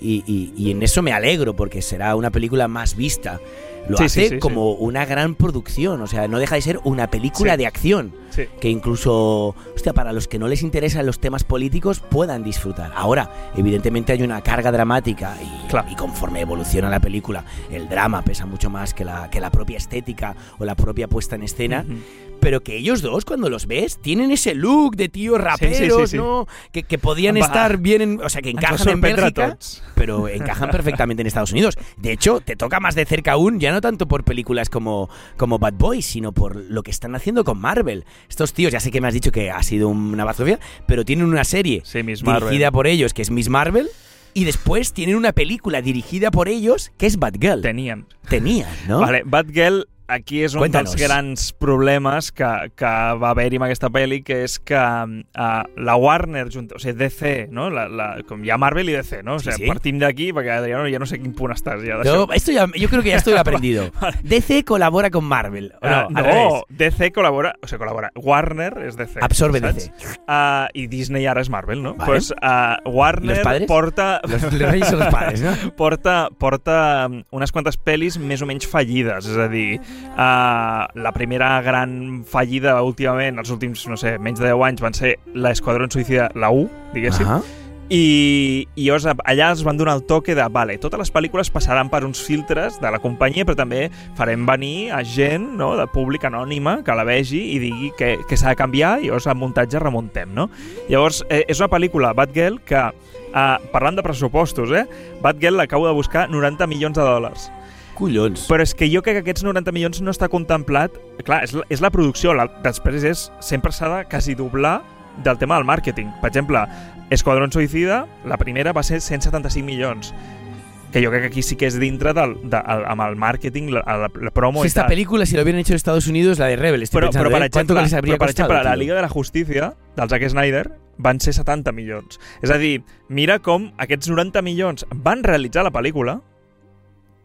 Y, y- y en eso me alegro porque será una película más vista. Lo Sí, hace sí, sí, como una gran producción, o sea, no deja de ser una película de acción que incluso, hostia, para los que no les interesan los temas políticos puedan disfrutar. Ahora, evidentemente hay una carga dramática y, y conforme evoluciona la película, el drama pesa mucho más que la, que la propia estética o la propia puesta en escena. Pero que ellos dos, cuando los ves, tienen ese look de tíos raperos, sí, sí. ¿no? Que, que podían estar bien, en- o sea, que encajan en Bélgica, pero encajan perfectamente en Estados Unidos. De hecho, te toca más de cerca aún, ya no tanto por películas como, como Bad Boys, sino por lo que están haciendo con Marvel. Estos tíos, ya sé que me has dicho que ha sido una bazofia, pero tienen una serie dirigida Marvel. por ellos, que es Miss Marvel, y después tienen una película dirigida por ellos, que es Batgirl. Tenían. Tenían, ¿no? Vale, Batgirl aquí és un Cuéntanos. dels grans problemes que, que va haver-hi amb aquesta pel·li, que és que uh, la Warner, junt, o sigui, DC, no? La, la, com hi ha Marvel i DC, no? O Sí, sigui, sí. partim d'aquí, perquè ja no, ja no sé quin punt estàs ja d'això. esto ya, yo creo que ya estoy aprendido. DC colabora con Marvel. ¿o Ah, no, al no, revés. DC col·labora, o sigui, col·labora. Warner és DC. Absorbe saps? DC. Uh, I Disney ara és Marvel, no? Vale. Pues, uh, Warner porta... Los, los los padres, ¿no? porta, porta um, unes quantes pel·lis més o menys fallides, és a dir, uh, la primera gran fallida últimament, els últims, no sé, menys de 10 anys, van ser l'Esquadrón Suïcida, la 1, diguéssim, Ajá. i, i llavors allà es van donar el toque de, vale, totes les pel·lícules passaran per uns filtres de la companyia, però també farem venir a gent no, de públic anònima que la vegi i digui que, que s'ha de canviar i llavors al muntatge remuntem, no? Llavors, eh, és una pel·lícula, Batgirl, que, eh, parlant de pressupostos, eh, Batgirl l'acabo de buscar 90 milions de dòlars. Collons. Però és que jo crec que aquests 90 milions no està contemplat... Clar, és la, és la producció, la, després és, sempre s'ha de quasi doblar del tema del màrqueting. Per exemple, Esquadrón Suïcida, la primera va ser 175 milions que jo crec que aquí sí que és dintre del, de, el, amb el màrqueting, la, la, la promo i Esta tal. película, si lo hubieran hecho en Estados Unidos, la de Rebel, estoy Però, pensando, però, per ¿eh? ¿cuánto exemple, les habría però, per costado? exemple, la? Liga de la Justícia, del Zack Snyder, van ser 70 milions. És a dir, mira com aquests 90 milions van realitzar la pel·lícula,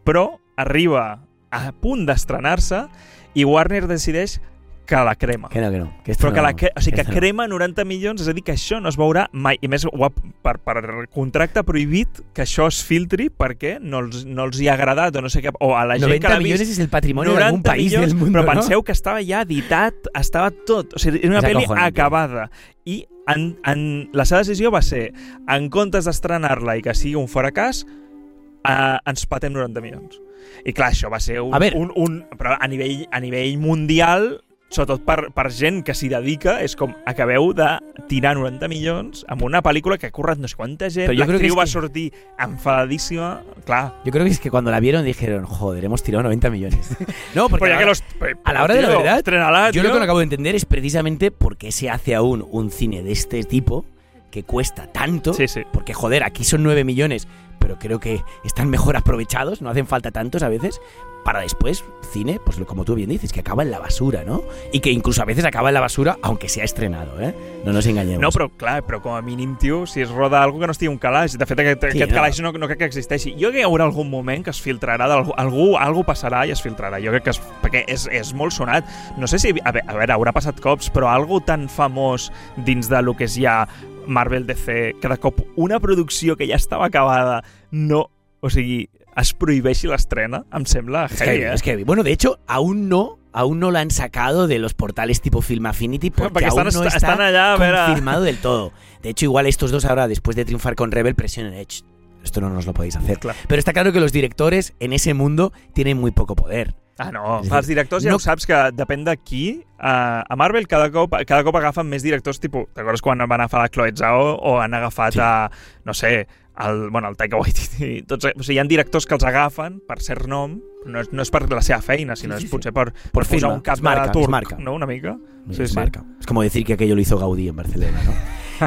però arriba a punt d'estrenar-se i Warner decideix que la crema. Que no, que no. Que Però que, no- la, que, o sigui, que no. crema 90 milions, és a dir, que això no es veurà mai. I més, ho ha, per, per contracte prohibit que això es filtri perquè no els, no els hi ha agradat o no sé què, o a la gent 90 que l'ha vist... es el algún 90 país milions, del mundo, Però ¿no? penseu que estava ja editat, estava tot. O sigui, era una És pel·li acabada. I en, en, la seva decisió va ser, en comptes d'estrenar-la i que sigui un fracàs, eh, ens patem 90 milions. I clar, això va ser un... A veure. un, un però a nivell, a nivell mundial sobretot per, per gent que s'hi dedica, és com acabeu de tirar 90 milions amb una pel·lícula que ha currat no sé quanta gent, l'actriu va que- sortir enfadadíssima, clar. Yo creo que es que cuando la vieron dijeron, joder, hemos tirado 90 millones. no, porque a que la- los, a la hora de la tío, verdad, yo tío. lo que no acabo de entender es precisamente por qué se hace aún un cine de este tipo que cuesta tanto. Sí, sí. Porque, joder, aquí son 9 millones, pero creo que están mejor aprovechados, no hacen falta tantos a veces. Para después, cine, pues como tú bien dices, que acaba en la basura, ¿no? Y que incluso a veces acaba en la basura, aunque sea estrenado, ¿eh? No nos engañemos. No, però clar, però com a mínim, tio, si es roda algo que no estigui un calaix. De fet, aquest, Sí, aquest no. calaix no, no crec que existeixi. Jo crec que hi haurà algun moment que es filtrarà, algú, algú passarà i es filtrarà. Jo crec que és, perquè és, és molt sonat. No sé si, a veure, a veure, haurà passat cops, però algo tan famós dins de lo que és ja Marvel DC, de cop una producció que ja estava acabada no... O sigui, es prohibeixi l'estrena, em sembla Es heavy, eh? es heavy. Bueno, de hecho, aún no, aún no la han sacado de los portales tipo Film Affinity porque, Porque aún están- no est- está están allá, a ver, a- confirmado del todo. De hecho, igual estos dos ahora, después de triunfar con Rebel, presionan Edge. Esto no nos lo podéis hacer. Claro. Pero está claro que los directores en ese mundo tienen muy poco poder. Ah, no. És dir, Els directors ja no- ho saps que depèn de qui. Uh, a Marvel cada cop, cada cop agafen més directors, tipus, t'acordes quan van agafar la Chloe Zhao o han agafat Sí. a, no sé, el, bueno, el Taika Waititi. Tots, o sigui, hi ha directors que els agafen per ser nom, no és, no és per la seva feina, sinó Sí, sí, és sí. potser per, Por per posar un cap es marca, de turc, marca. no? Una mica. Es marca. Es como decir que aquello lo hizo Gaudí en Barcelona, ¿no?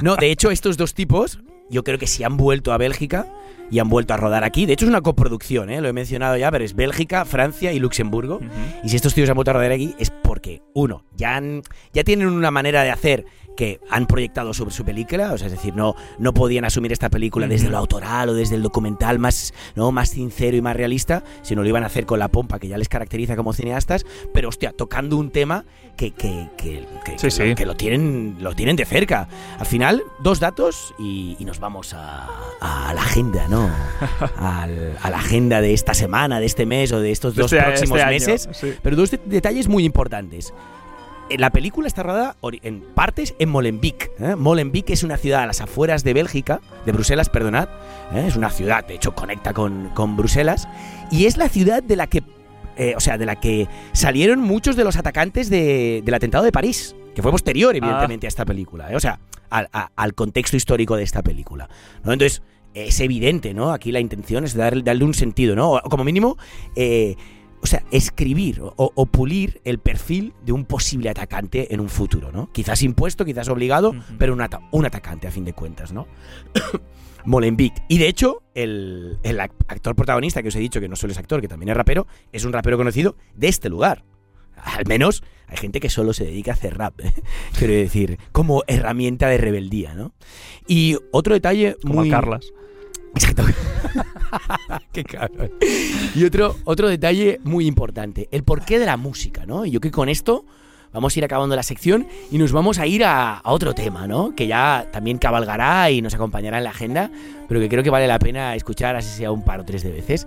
No, de hecho, estos dos tipos, yo creo que si han vuelto a Bélgica y han vuelto a rodar aquí, de hecho es una coproducción, ¿eh? lo he mencionado ya, pero es Bélgica, Francia y Luxemburgo. Y si estos tíos han vuelto a rodar aquí es porque, uno, ya, han, ya tienen una manera de hacer que han proyectado sobre su película, o sea, es decir, no, no podían asumir esta película desde lo autoral o desde el documental más, ¿no? más sincero y más realista, sino lo iban a hacer con la pompa que ya les caracteriza como cineastas, pero hostia, tocando un tema que, que, que, que- Sí, sí. Lo, que lo tienen, lo tienen de cerca. Al final, dos datos y, y nos vamos a, a la agenda, ¿no? Al- a la agenda de esta semana, de este mes o de estos dos este- próximos este meses. sí. Pero dos de- detalles muy importantes. Eh, La película está rodada en partes en Molenbeek. ¿eh? Molenbeek es una ciudad a las afueras de Bélgica, de Bruselas, perdonad. ¿eh? Es una ciudad, de hecho, conecta con, con Bruselas. Y es la ciudad de la que, eh, o sea, de la que salieron muchos de los atacantes de- del atentado de París, que fue posterior, evidentemente, a esta película. ¿eh? O sea, al, a- al contexto histórico de esta película. ¿no? Entonces, es evidente, ¿no? Aquí la intención es dar- darle un sentido, ¿no? O como mínimo, eh, o sea, escribir o, o pulir el perfil de un posible atacante en un futuro, ¿no? Quizás impuesto, quizás obligado, pero un, ata- un atacante a fin de cuentas, ¿no? Molenbeek. Y de hecho, el, el ac- actor protagonista que os he dicho que no solo es actor, que también es rapero, es un rapero conocido de este lugar. Al menos hay gente que solo se dedica a hacer rap, ¿eh? quiero decir, como herramienta de rebeldía, ¿no? Y otro detalle Como muy... el Carles. Exacto. Qué cabrón. Y otro, otro detalle muy importante, el porqué de la música, ¿no? Y yo que con esto vamos a ir acabando la sección y nos vamos a ir a, a otro tema, ¿no? Que ya también cabalgará y nos acompañará en la agenda, pero que creo que vale la pena escuchar así sea un par o tres de veces,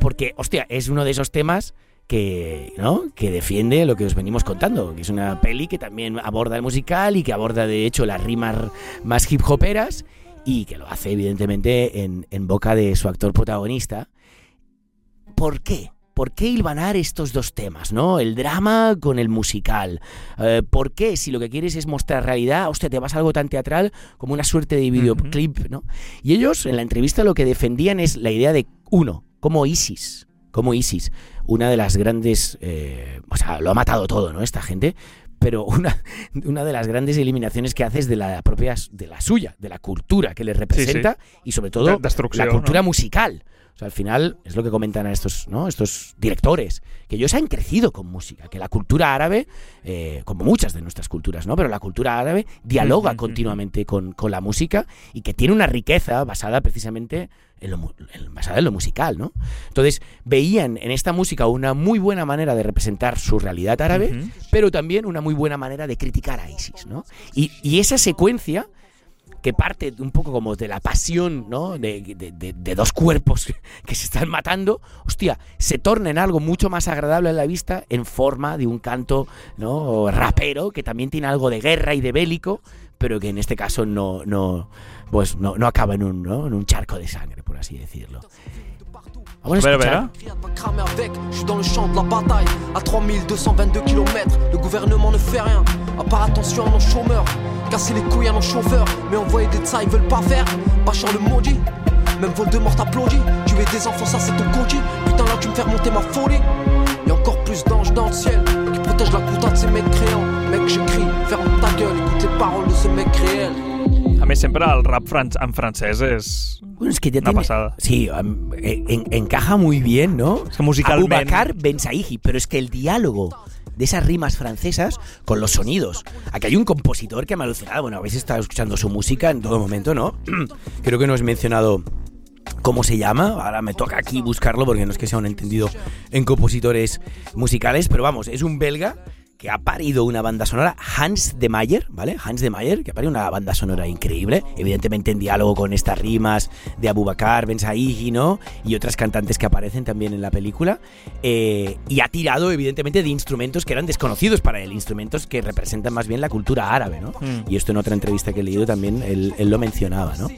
porque, hostia, es uno de esos temas que, ¿no? que defiende lo que os venimos contando, que es una peli que también aborda el musical y que aborda de hecho las rimas más hip hoperas y que lo hace evidentemente en, en boca de su actor protagonista. ¿Por qué? ¿Por qué hilvanar estos dos temas, no? El drama con el musical. Eh, ¿Por qué? Si lo que quieres es mostrar realidad, hostia, te vas a algo tan teatral como una suerte de videoclip, ¿no? Y ellos en la entrevista lo que defendían es la idea de, uno, como ISIS, como ISIS, una de las grandes, eh, o sea, lo ha matado todo, ¿no? Esta gente, pero una, una de las grandes eliminaciones que hace es de la propia, de la suya, de la cultura que les representa y sobre todo la cultura no? musical. O sea, al final es lo que comentan a estos, ¿no? estos directores, que ellos han crecido con música, que la cultura árabe, eh, como muchas de nuestras culturas, ¿no? Pero la cultura árabe dialoga continuamente con, con la música y que tiene una riqueza basada precisamente en lo, en- basada en lo musical, ¿no? Entonces, veían en esta música una muy buena manera de representar su realidad árabe, pero también una muy buena manera de criticar a ISIS, ¿no? Y, y esa secuencia que parte un poco como de la pasión, ¿no? De, de- de- de dos cuerpos que se están matando, hostia, se torna en algo mucho más agradable a la vista en forma de un canto, ¿no? Rapero, que también tiene algo de guerra y de bélico, pero que en este caso no, no, pues no, no acaba en un, ¿no? en un charco de sangre, por así decirlo. Vamos a escuchar. je suis dans le champ de la bataille. À 3222 km, le gouvernement ne fait rien. À part attention à nos chômeurs Casser les couilles à nos chauffeurs. Mais envoyer des ça ils veulent pas faire. Bachar le maudit Même Voldemort t'applaudit Tuer des enfants ça c'est ton cody Putain là tu me fais remonter ma folie. Y'a encore plus d'anges dans le ciel Qui protègent la putain de ces mecs créants Mec j'écris, ferme ta gueule Écoute les paroles de ce mec réel A més, sempre el rap fran en francès és Bueno, es que ya una tiene- pasada. Sí, am- en- encaja muy bien, ¿no? Es que musicalmente- Abubakar Ben Saihi, pero es que el diálogo de esas rimas francesas con los sonidos. Aquí hay un compositor que me ha alucinado. Bueno, habéis estado escuchando su música en todo momento, ¿no? Creo que no he mencionado cómo se llama. Ahora me toca aquí buscarlo porque no es que sea un entendido en compositores musicales, pero vamos, es un belga que ha parido una banda sonora, Hans de Mayer, ¿vale? Hans de Mayer, que ha parido una banda sonora increíble, evidentemente en diálogo con estas rimas de Abubakar, Ben Saihi, ¿no? Y otras cantantes que aparecen también en la película. Eh, y ha tirado, evidentemente, de instrumentos que eran desconocidos para él, instrumentos que representan más bien la cultura árabe, ¿no? Mm. Y esto en otra entrevista que he leído también él, él lo mencionaba, ¿no?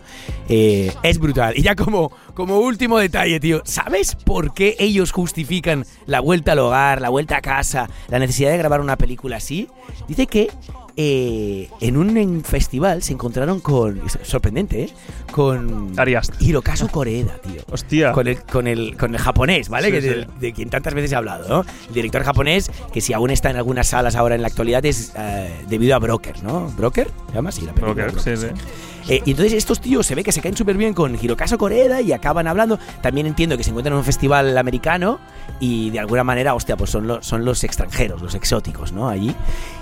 Eh, es brutal. Y ya como, como último detalle, tío, ¿sabes por qué ellos justifican la vuelta al hogar, la vuelta a casa, la necesidad de grabar una película así? Dice que eh, en un festival se encontraron con. sorprendente, ¿eh? Con. Hirokazu Koreeda, tío. Hostia. Con el, con el, con el japonés, ¿vale? Sí, que sí. de, de quien tantas veces he hablado, ¿no? El director japonés, que si aún está en algunas salas ahora en la actualidad, es eh, debido a Broker, ¿no? ¿Broker? ¿Se llama así la película? Broker, sí, sí. Eh, y entonces estos tíos se ve que se caen súper bien con Hirokazu Koreeda y acaban hablando. También entiendo que se encuentran en un festival americano y de alguna manera, hostia, pues son, los son los extranjeros, los exóticos, ¿no? Allí.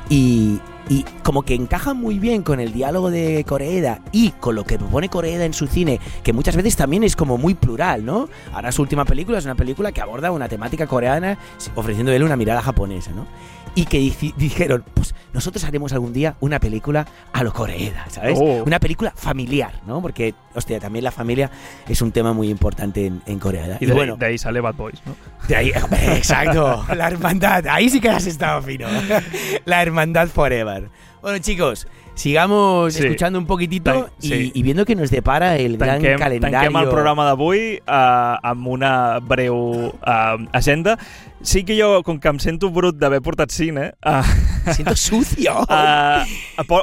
Y, y como que encajan muy bien con el diálogo de Koreeda y con lo que propone Koreeda en su cine, que muchas veces también es como muy plural, ¿no? Ahora su última película es una película que aborda una temática coreana ofreciendo él una mirada japonesa, ¿no? Y que dijeron, pues nosotros haremos algún día una película a lo Koreeda, ¿sabes? Oh. Una película familiar, ¿no? Porque, hostia, también la familia es un tema muy importante en, en Corea. Y de, bueno, de ahí sale Bad Boys, ¿no? de ahí, exacto, la hermandad, ahí sí que has estado fino. La hermandad forever. Bueno, chicos, sigamos Sí. escuchando un poquitito Tan- y, sí. y viendo que nos depara el gran Tanquem, calendario. tanquem el programa d'avui uh, amb una breu uh, agenda. Sí que jo, com que em sento brut d'haver portat cine... Uh, Siento sucio. Uh,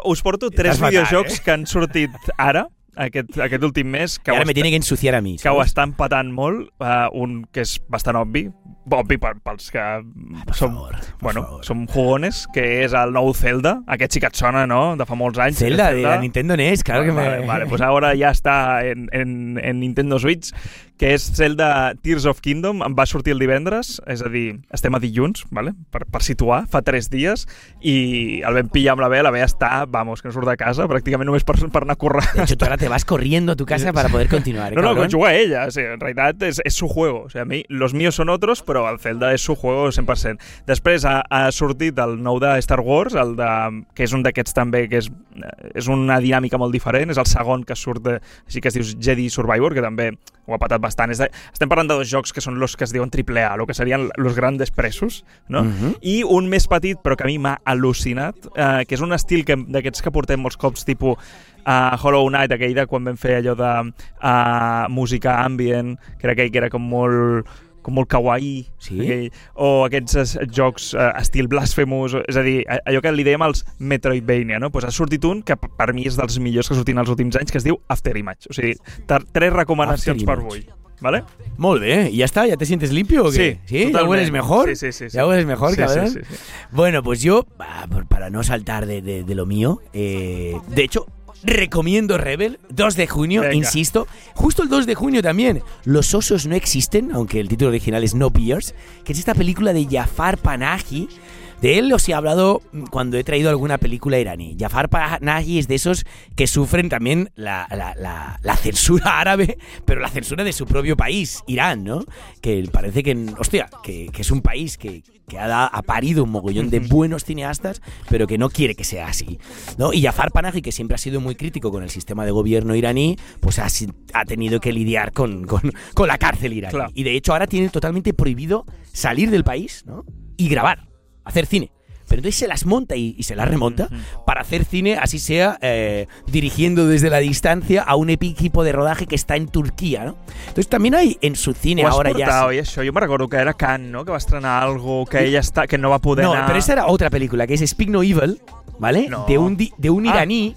us porto tres videojocs eh? que han sortit ara, aquest, aquest últim mes, que I ara me està- tiene que ensuciar a mi. que ho està empatant molt, uh, un que és bastant obvi, obvi pels que som, bueno, som jugones, que és el nou Zelda, aquest sí que et sona, no?, de fa molts anys. Zelda, aquest de la Nintendo NES, claro que vale, me... Vale, pues ahora ya está en, en, en Nintendo Switch, que és Zelda Tears of Kingdom, em va sortir el divendres, és a dir, estem a dilluns, vale? per, per situar, fa tres dies, i el vam pillar amb la Bea, la Bea està, vamos, que no surt de casa, pràcticament només per, per anar a currar. De hecho, ahora te vas corriendo a tu casa para poder continuar. ¿eh, No, no, cabrón? que juega ella. O sea, en realidad es, es su juego. O sea, a mí, los míos son otros, però el Zelda és su juego 100%. Després ha, ha sortit el nou de Star Wars, el de, que és un d'aquests també, que és, és una dinàmica molt diferent. És el segon que surt, de, així que es diu Jedi Survivor, que també ho ha patat bastant. És de, estem parlant de dos jocs que són los que es diuen AAA, el que serien los grandes presos, no? Mhm. I un més petit, però que a mi m'ha al·lucinat, eh, que és un estil que d'aquests que portem molts cops, tipus a Hollow Knight, aquell de quan vam fer allò de uh, música ambient, que era aquell que era com molt com molt kawaii, Sí? aquell, o aquests eh, jocs eh, estil Blasphemous, o- és a dir, allò que li dèiem els Metroidvania, no? Pues ha sortit un que per mi és dels millors que ha sortit en els últims anys, que es diu After Image. O sigui, tres recomanacions per avui. ¿Vale? Molt bé, ¿y ya está? ¿Ya te sientes limpio o qué? Sí, ¿Ya totalmente. hueles mejor? Sí, sí, sí, sí. ¿Ya hueles mejor, Sí, sí, cabrón? sí, sí. Bueno, pues yo, ah, para no saltar de, de- de lo mío, eh, de hecho, recomiendo Rebel, 2 de junio, Venga. insisto. Justo el 2 de junio también, Los osos no existen, aunque el título original es No Bears, que es esta película de Jafar Panahi. De él os he hablado cuando he traído alguna película iraní. Jafar Panahi es de esos que sufren también la, la- la- la censura árabe, pero la censura de su propio país, Irán, ¿no? Que parece que, hostia, que, que es un país que, que ha, parido un mogollón de buenos cineastas, pero que no quiere que sea así. ¿no? Y Jafar Panahi, que siempre ha sido muy crítico con el sistema de gobierno iraní, pues ha, tenido que lidiar con, con- con la cárcel iraní. Claro. Y de hecho ahora tiene totalmente prohibido salir del país ¿no? y grabar, hacer cine. Pero entonces se las monta y, y se las remonta para hacer cine, así sea, eh, dirigiendo desde la distancia a un equipo de rodaje que está en Turquía, ¿no? Entonces también hay en su cine Ho ahora ya... Jo me recordo que era Cannes, no?, que va estrenar algo que ella està, que no va poder No, pero esa era otra película, que es Speak No Evil, ¿vale? No. De un, de un Ah. iraní,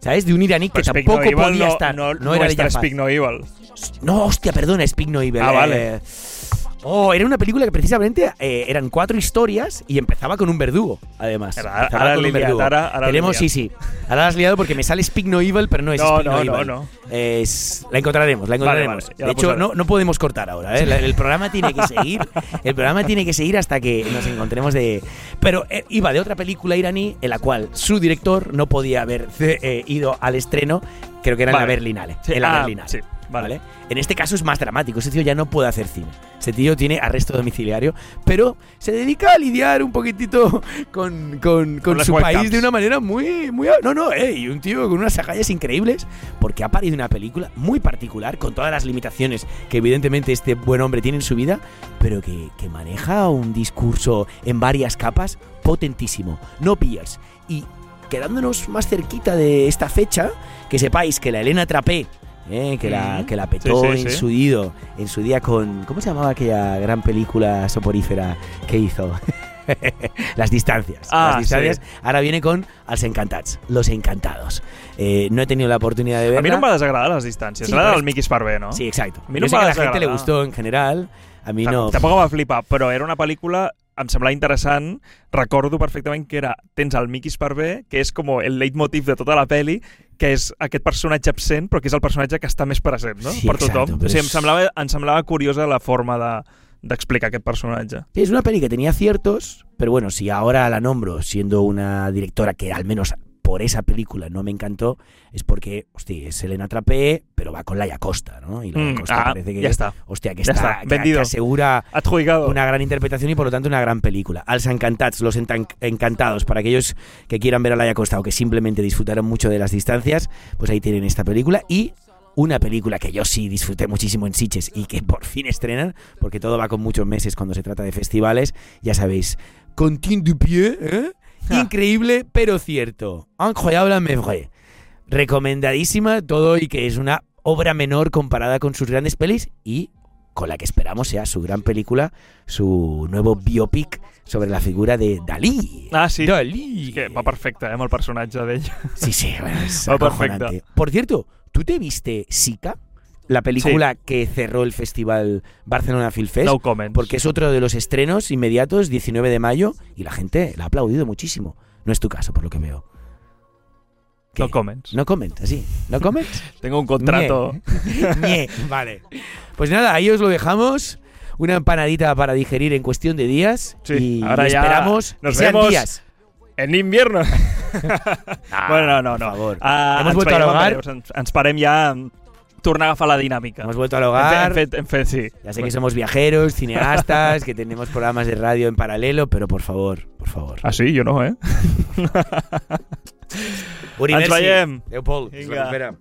¿sabes? De un iraní que Speak tampoco No podía no, estar. No, no era de. Speak No Evil. No, hostia, perdona, Speak No Evil. Ah, eh, vale. Oh, era una película que precisamente eh, eran cuatro historias y empezaba con un verdugo, además. L'he un liat, verdugo. Tenemos, sí, sí. Ahora has liado porque me sale Speak No Evil, pero no es No, Speak no, no, Evil. no. Es, la encontraremos, la encontraremos. vale, de hecho, no, no podemos cortar ahora. ¿eh? El programa tiene que seguir. El programa tiene que seguir hasta que nos encontremos de. Pero eh, iba de otra película iraní en la cual su director no podía haber ido al estreno. Creo que era en la. Berlinale. Sí, en la ah, Berlinale. sí, vale. ¿vale? En este caso es más dramático. Ese tío ya no puede hacer cine. Ese tío tiene arresto domiciliario, pero se dedica a lidiar un poquitito con, con- su país de una manera muy, muy... No, no, eh, y un tío con unas agallas increíbles, porque ha parido una película muy particular, con todas las limitaciones que evidentemente este buen hombre tiene en su vida, pero que, que maneja un discurso en varias capas potentísimo. No Pierce. Y quedándonos más cerquita de esta fecha, que sepáis que la Elena Trapé, eh, que, la, que la petó Sí, sí, en sí. su ido, en su día con. ¿Cómo se llamaba aquella gran película soporífera que hizo? Las distancias. Ah, las distancias. sí. Ahora viene con Els Encantats, Los Encantados. Eh, no he tenido la oportunidad de verla. A mi no em va desagradar les distàncies. Sí, era és- Mickey Sparvé, no? Sí, exacto. A mi Yo no sé que a va la gente le gustó en general. A mi no. Tampoc em va flipar, però era una pel·lícula em semblava interessant, recordo perfectament que era, tens el Mickey Sparvé, que és com el leitmotiv de tota la peli, que és aquest personatge absent, però que és el personatge que està més present, no? Sí, per exacto, tothom. però O sigui, em és- semblava, em semblava curiosa la forma de d'explicar aquest personatge. Sí, es una peli que tenía aciertos, pero bueno, si ahora la nombro siendo una directora que al menos por esa película no me encantó, es porque, hostia, es Elena Trapé, pero va con Laia Costa, ¿no? Y Laia Mm, Costa ah, parece que, ya está. hostia, que está, está, que- vendido. que asegura Adjudicado. una gran interpretación y por lo tanto una gran película. Als Encantats, Los Encantados, para aquellos que quieran ver a Laia Costa o que simplemente disfrutaron mucho de las distancias, pues ahí tienen esta película y una película que yo sí disfruté muchísimo en Sitges y que por fin estrenan, porque todo va con muchos meses cuando se trata de festivales, ya sabéis, Continue du Pied, ¿eh? Increíble, pero cierto. Incroyable, mais vrai. Recomendadísima todo y que es una obra menor comparada con sus grandes pelis y con la que esperamos sea su gran película, su nuevo biopic sobre la figura de Dalí. Ah, sí. Dalí. És que va perfecte, eh, amb el personatge d'ell. Sí, sí, bueno, Va acojonante. Por cierto, ¿Tú te viste Sika? La película que cerró el festival Barcelona Film Fest. No. Porque es otro de los estrenos inmediatos, 19 de mayo, y la gente la ha aplaudido muchísimo. No es tu caso, por lo que veo. ¿Qué? No comments. No comments, así. ¿No comments? Tengo un contrato. Ñe. Ñe. Vale. Pues nada, ahí os lo dejamos. Una empanadita para digerir en cuestión de días. Sí, y ahora ya esperamos nos que sean vemos días. En invierno. bueno, no, no, no. por favor. Ah, Hemos vuelto en hogar. Ens, ens parem ja a tornar a agafar la dinàmica. Hemos vuelto al hogar. Fet, sí. Ya sé que somos viajeros, cineastas, que tenemos programas de radio en paralelo, pero por favor, por favor. Ah, sí? Jo no, eh? Uri, Ens veiem. Adéu, Pol. Vinga. Espera.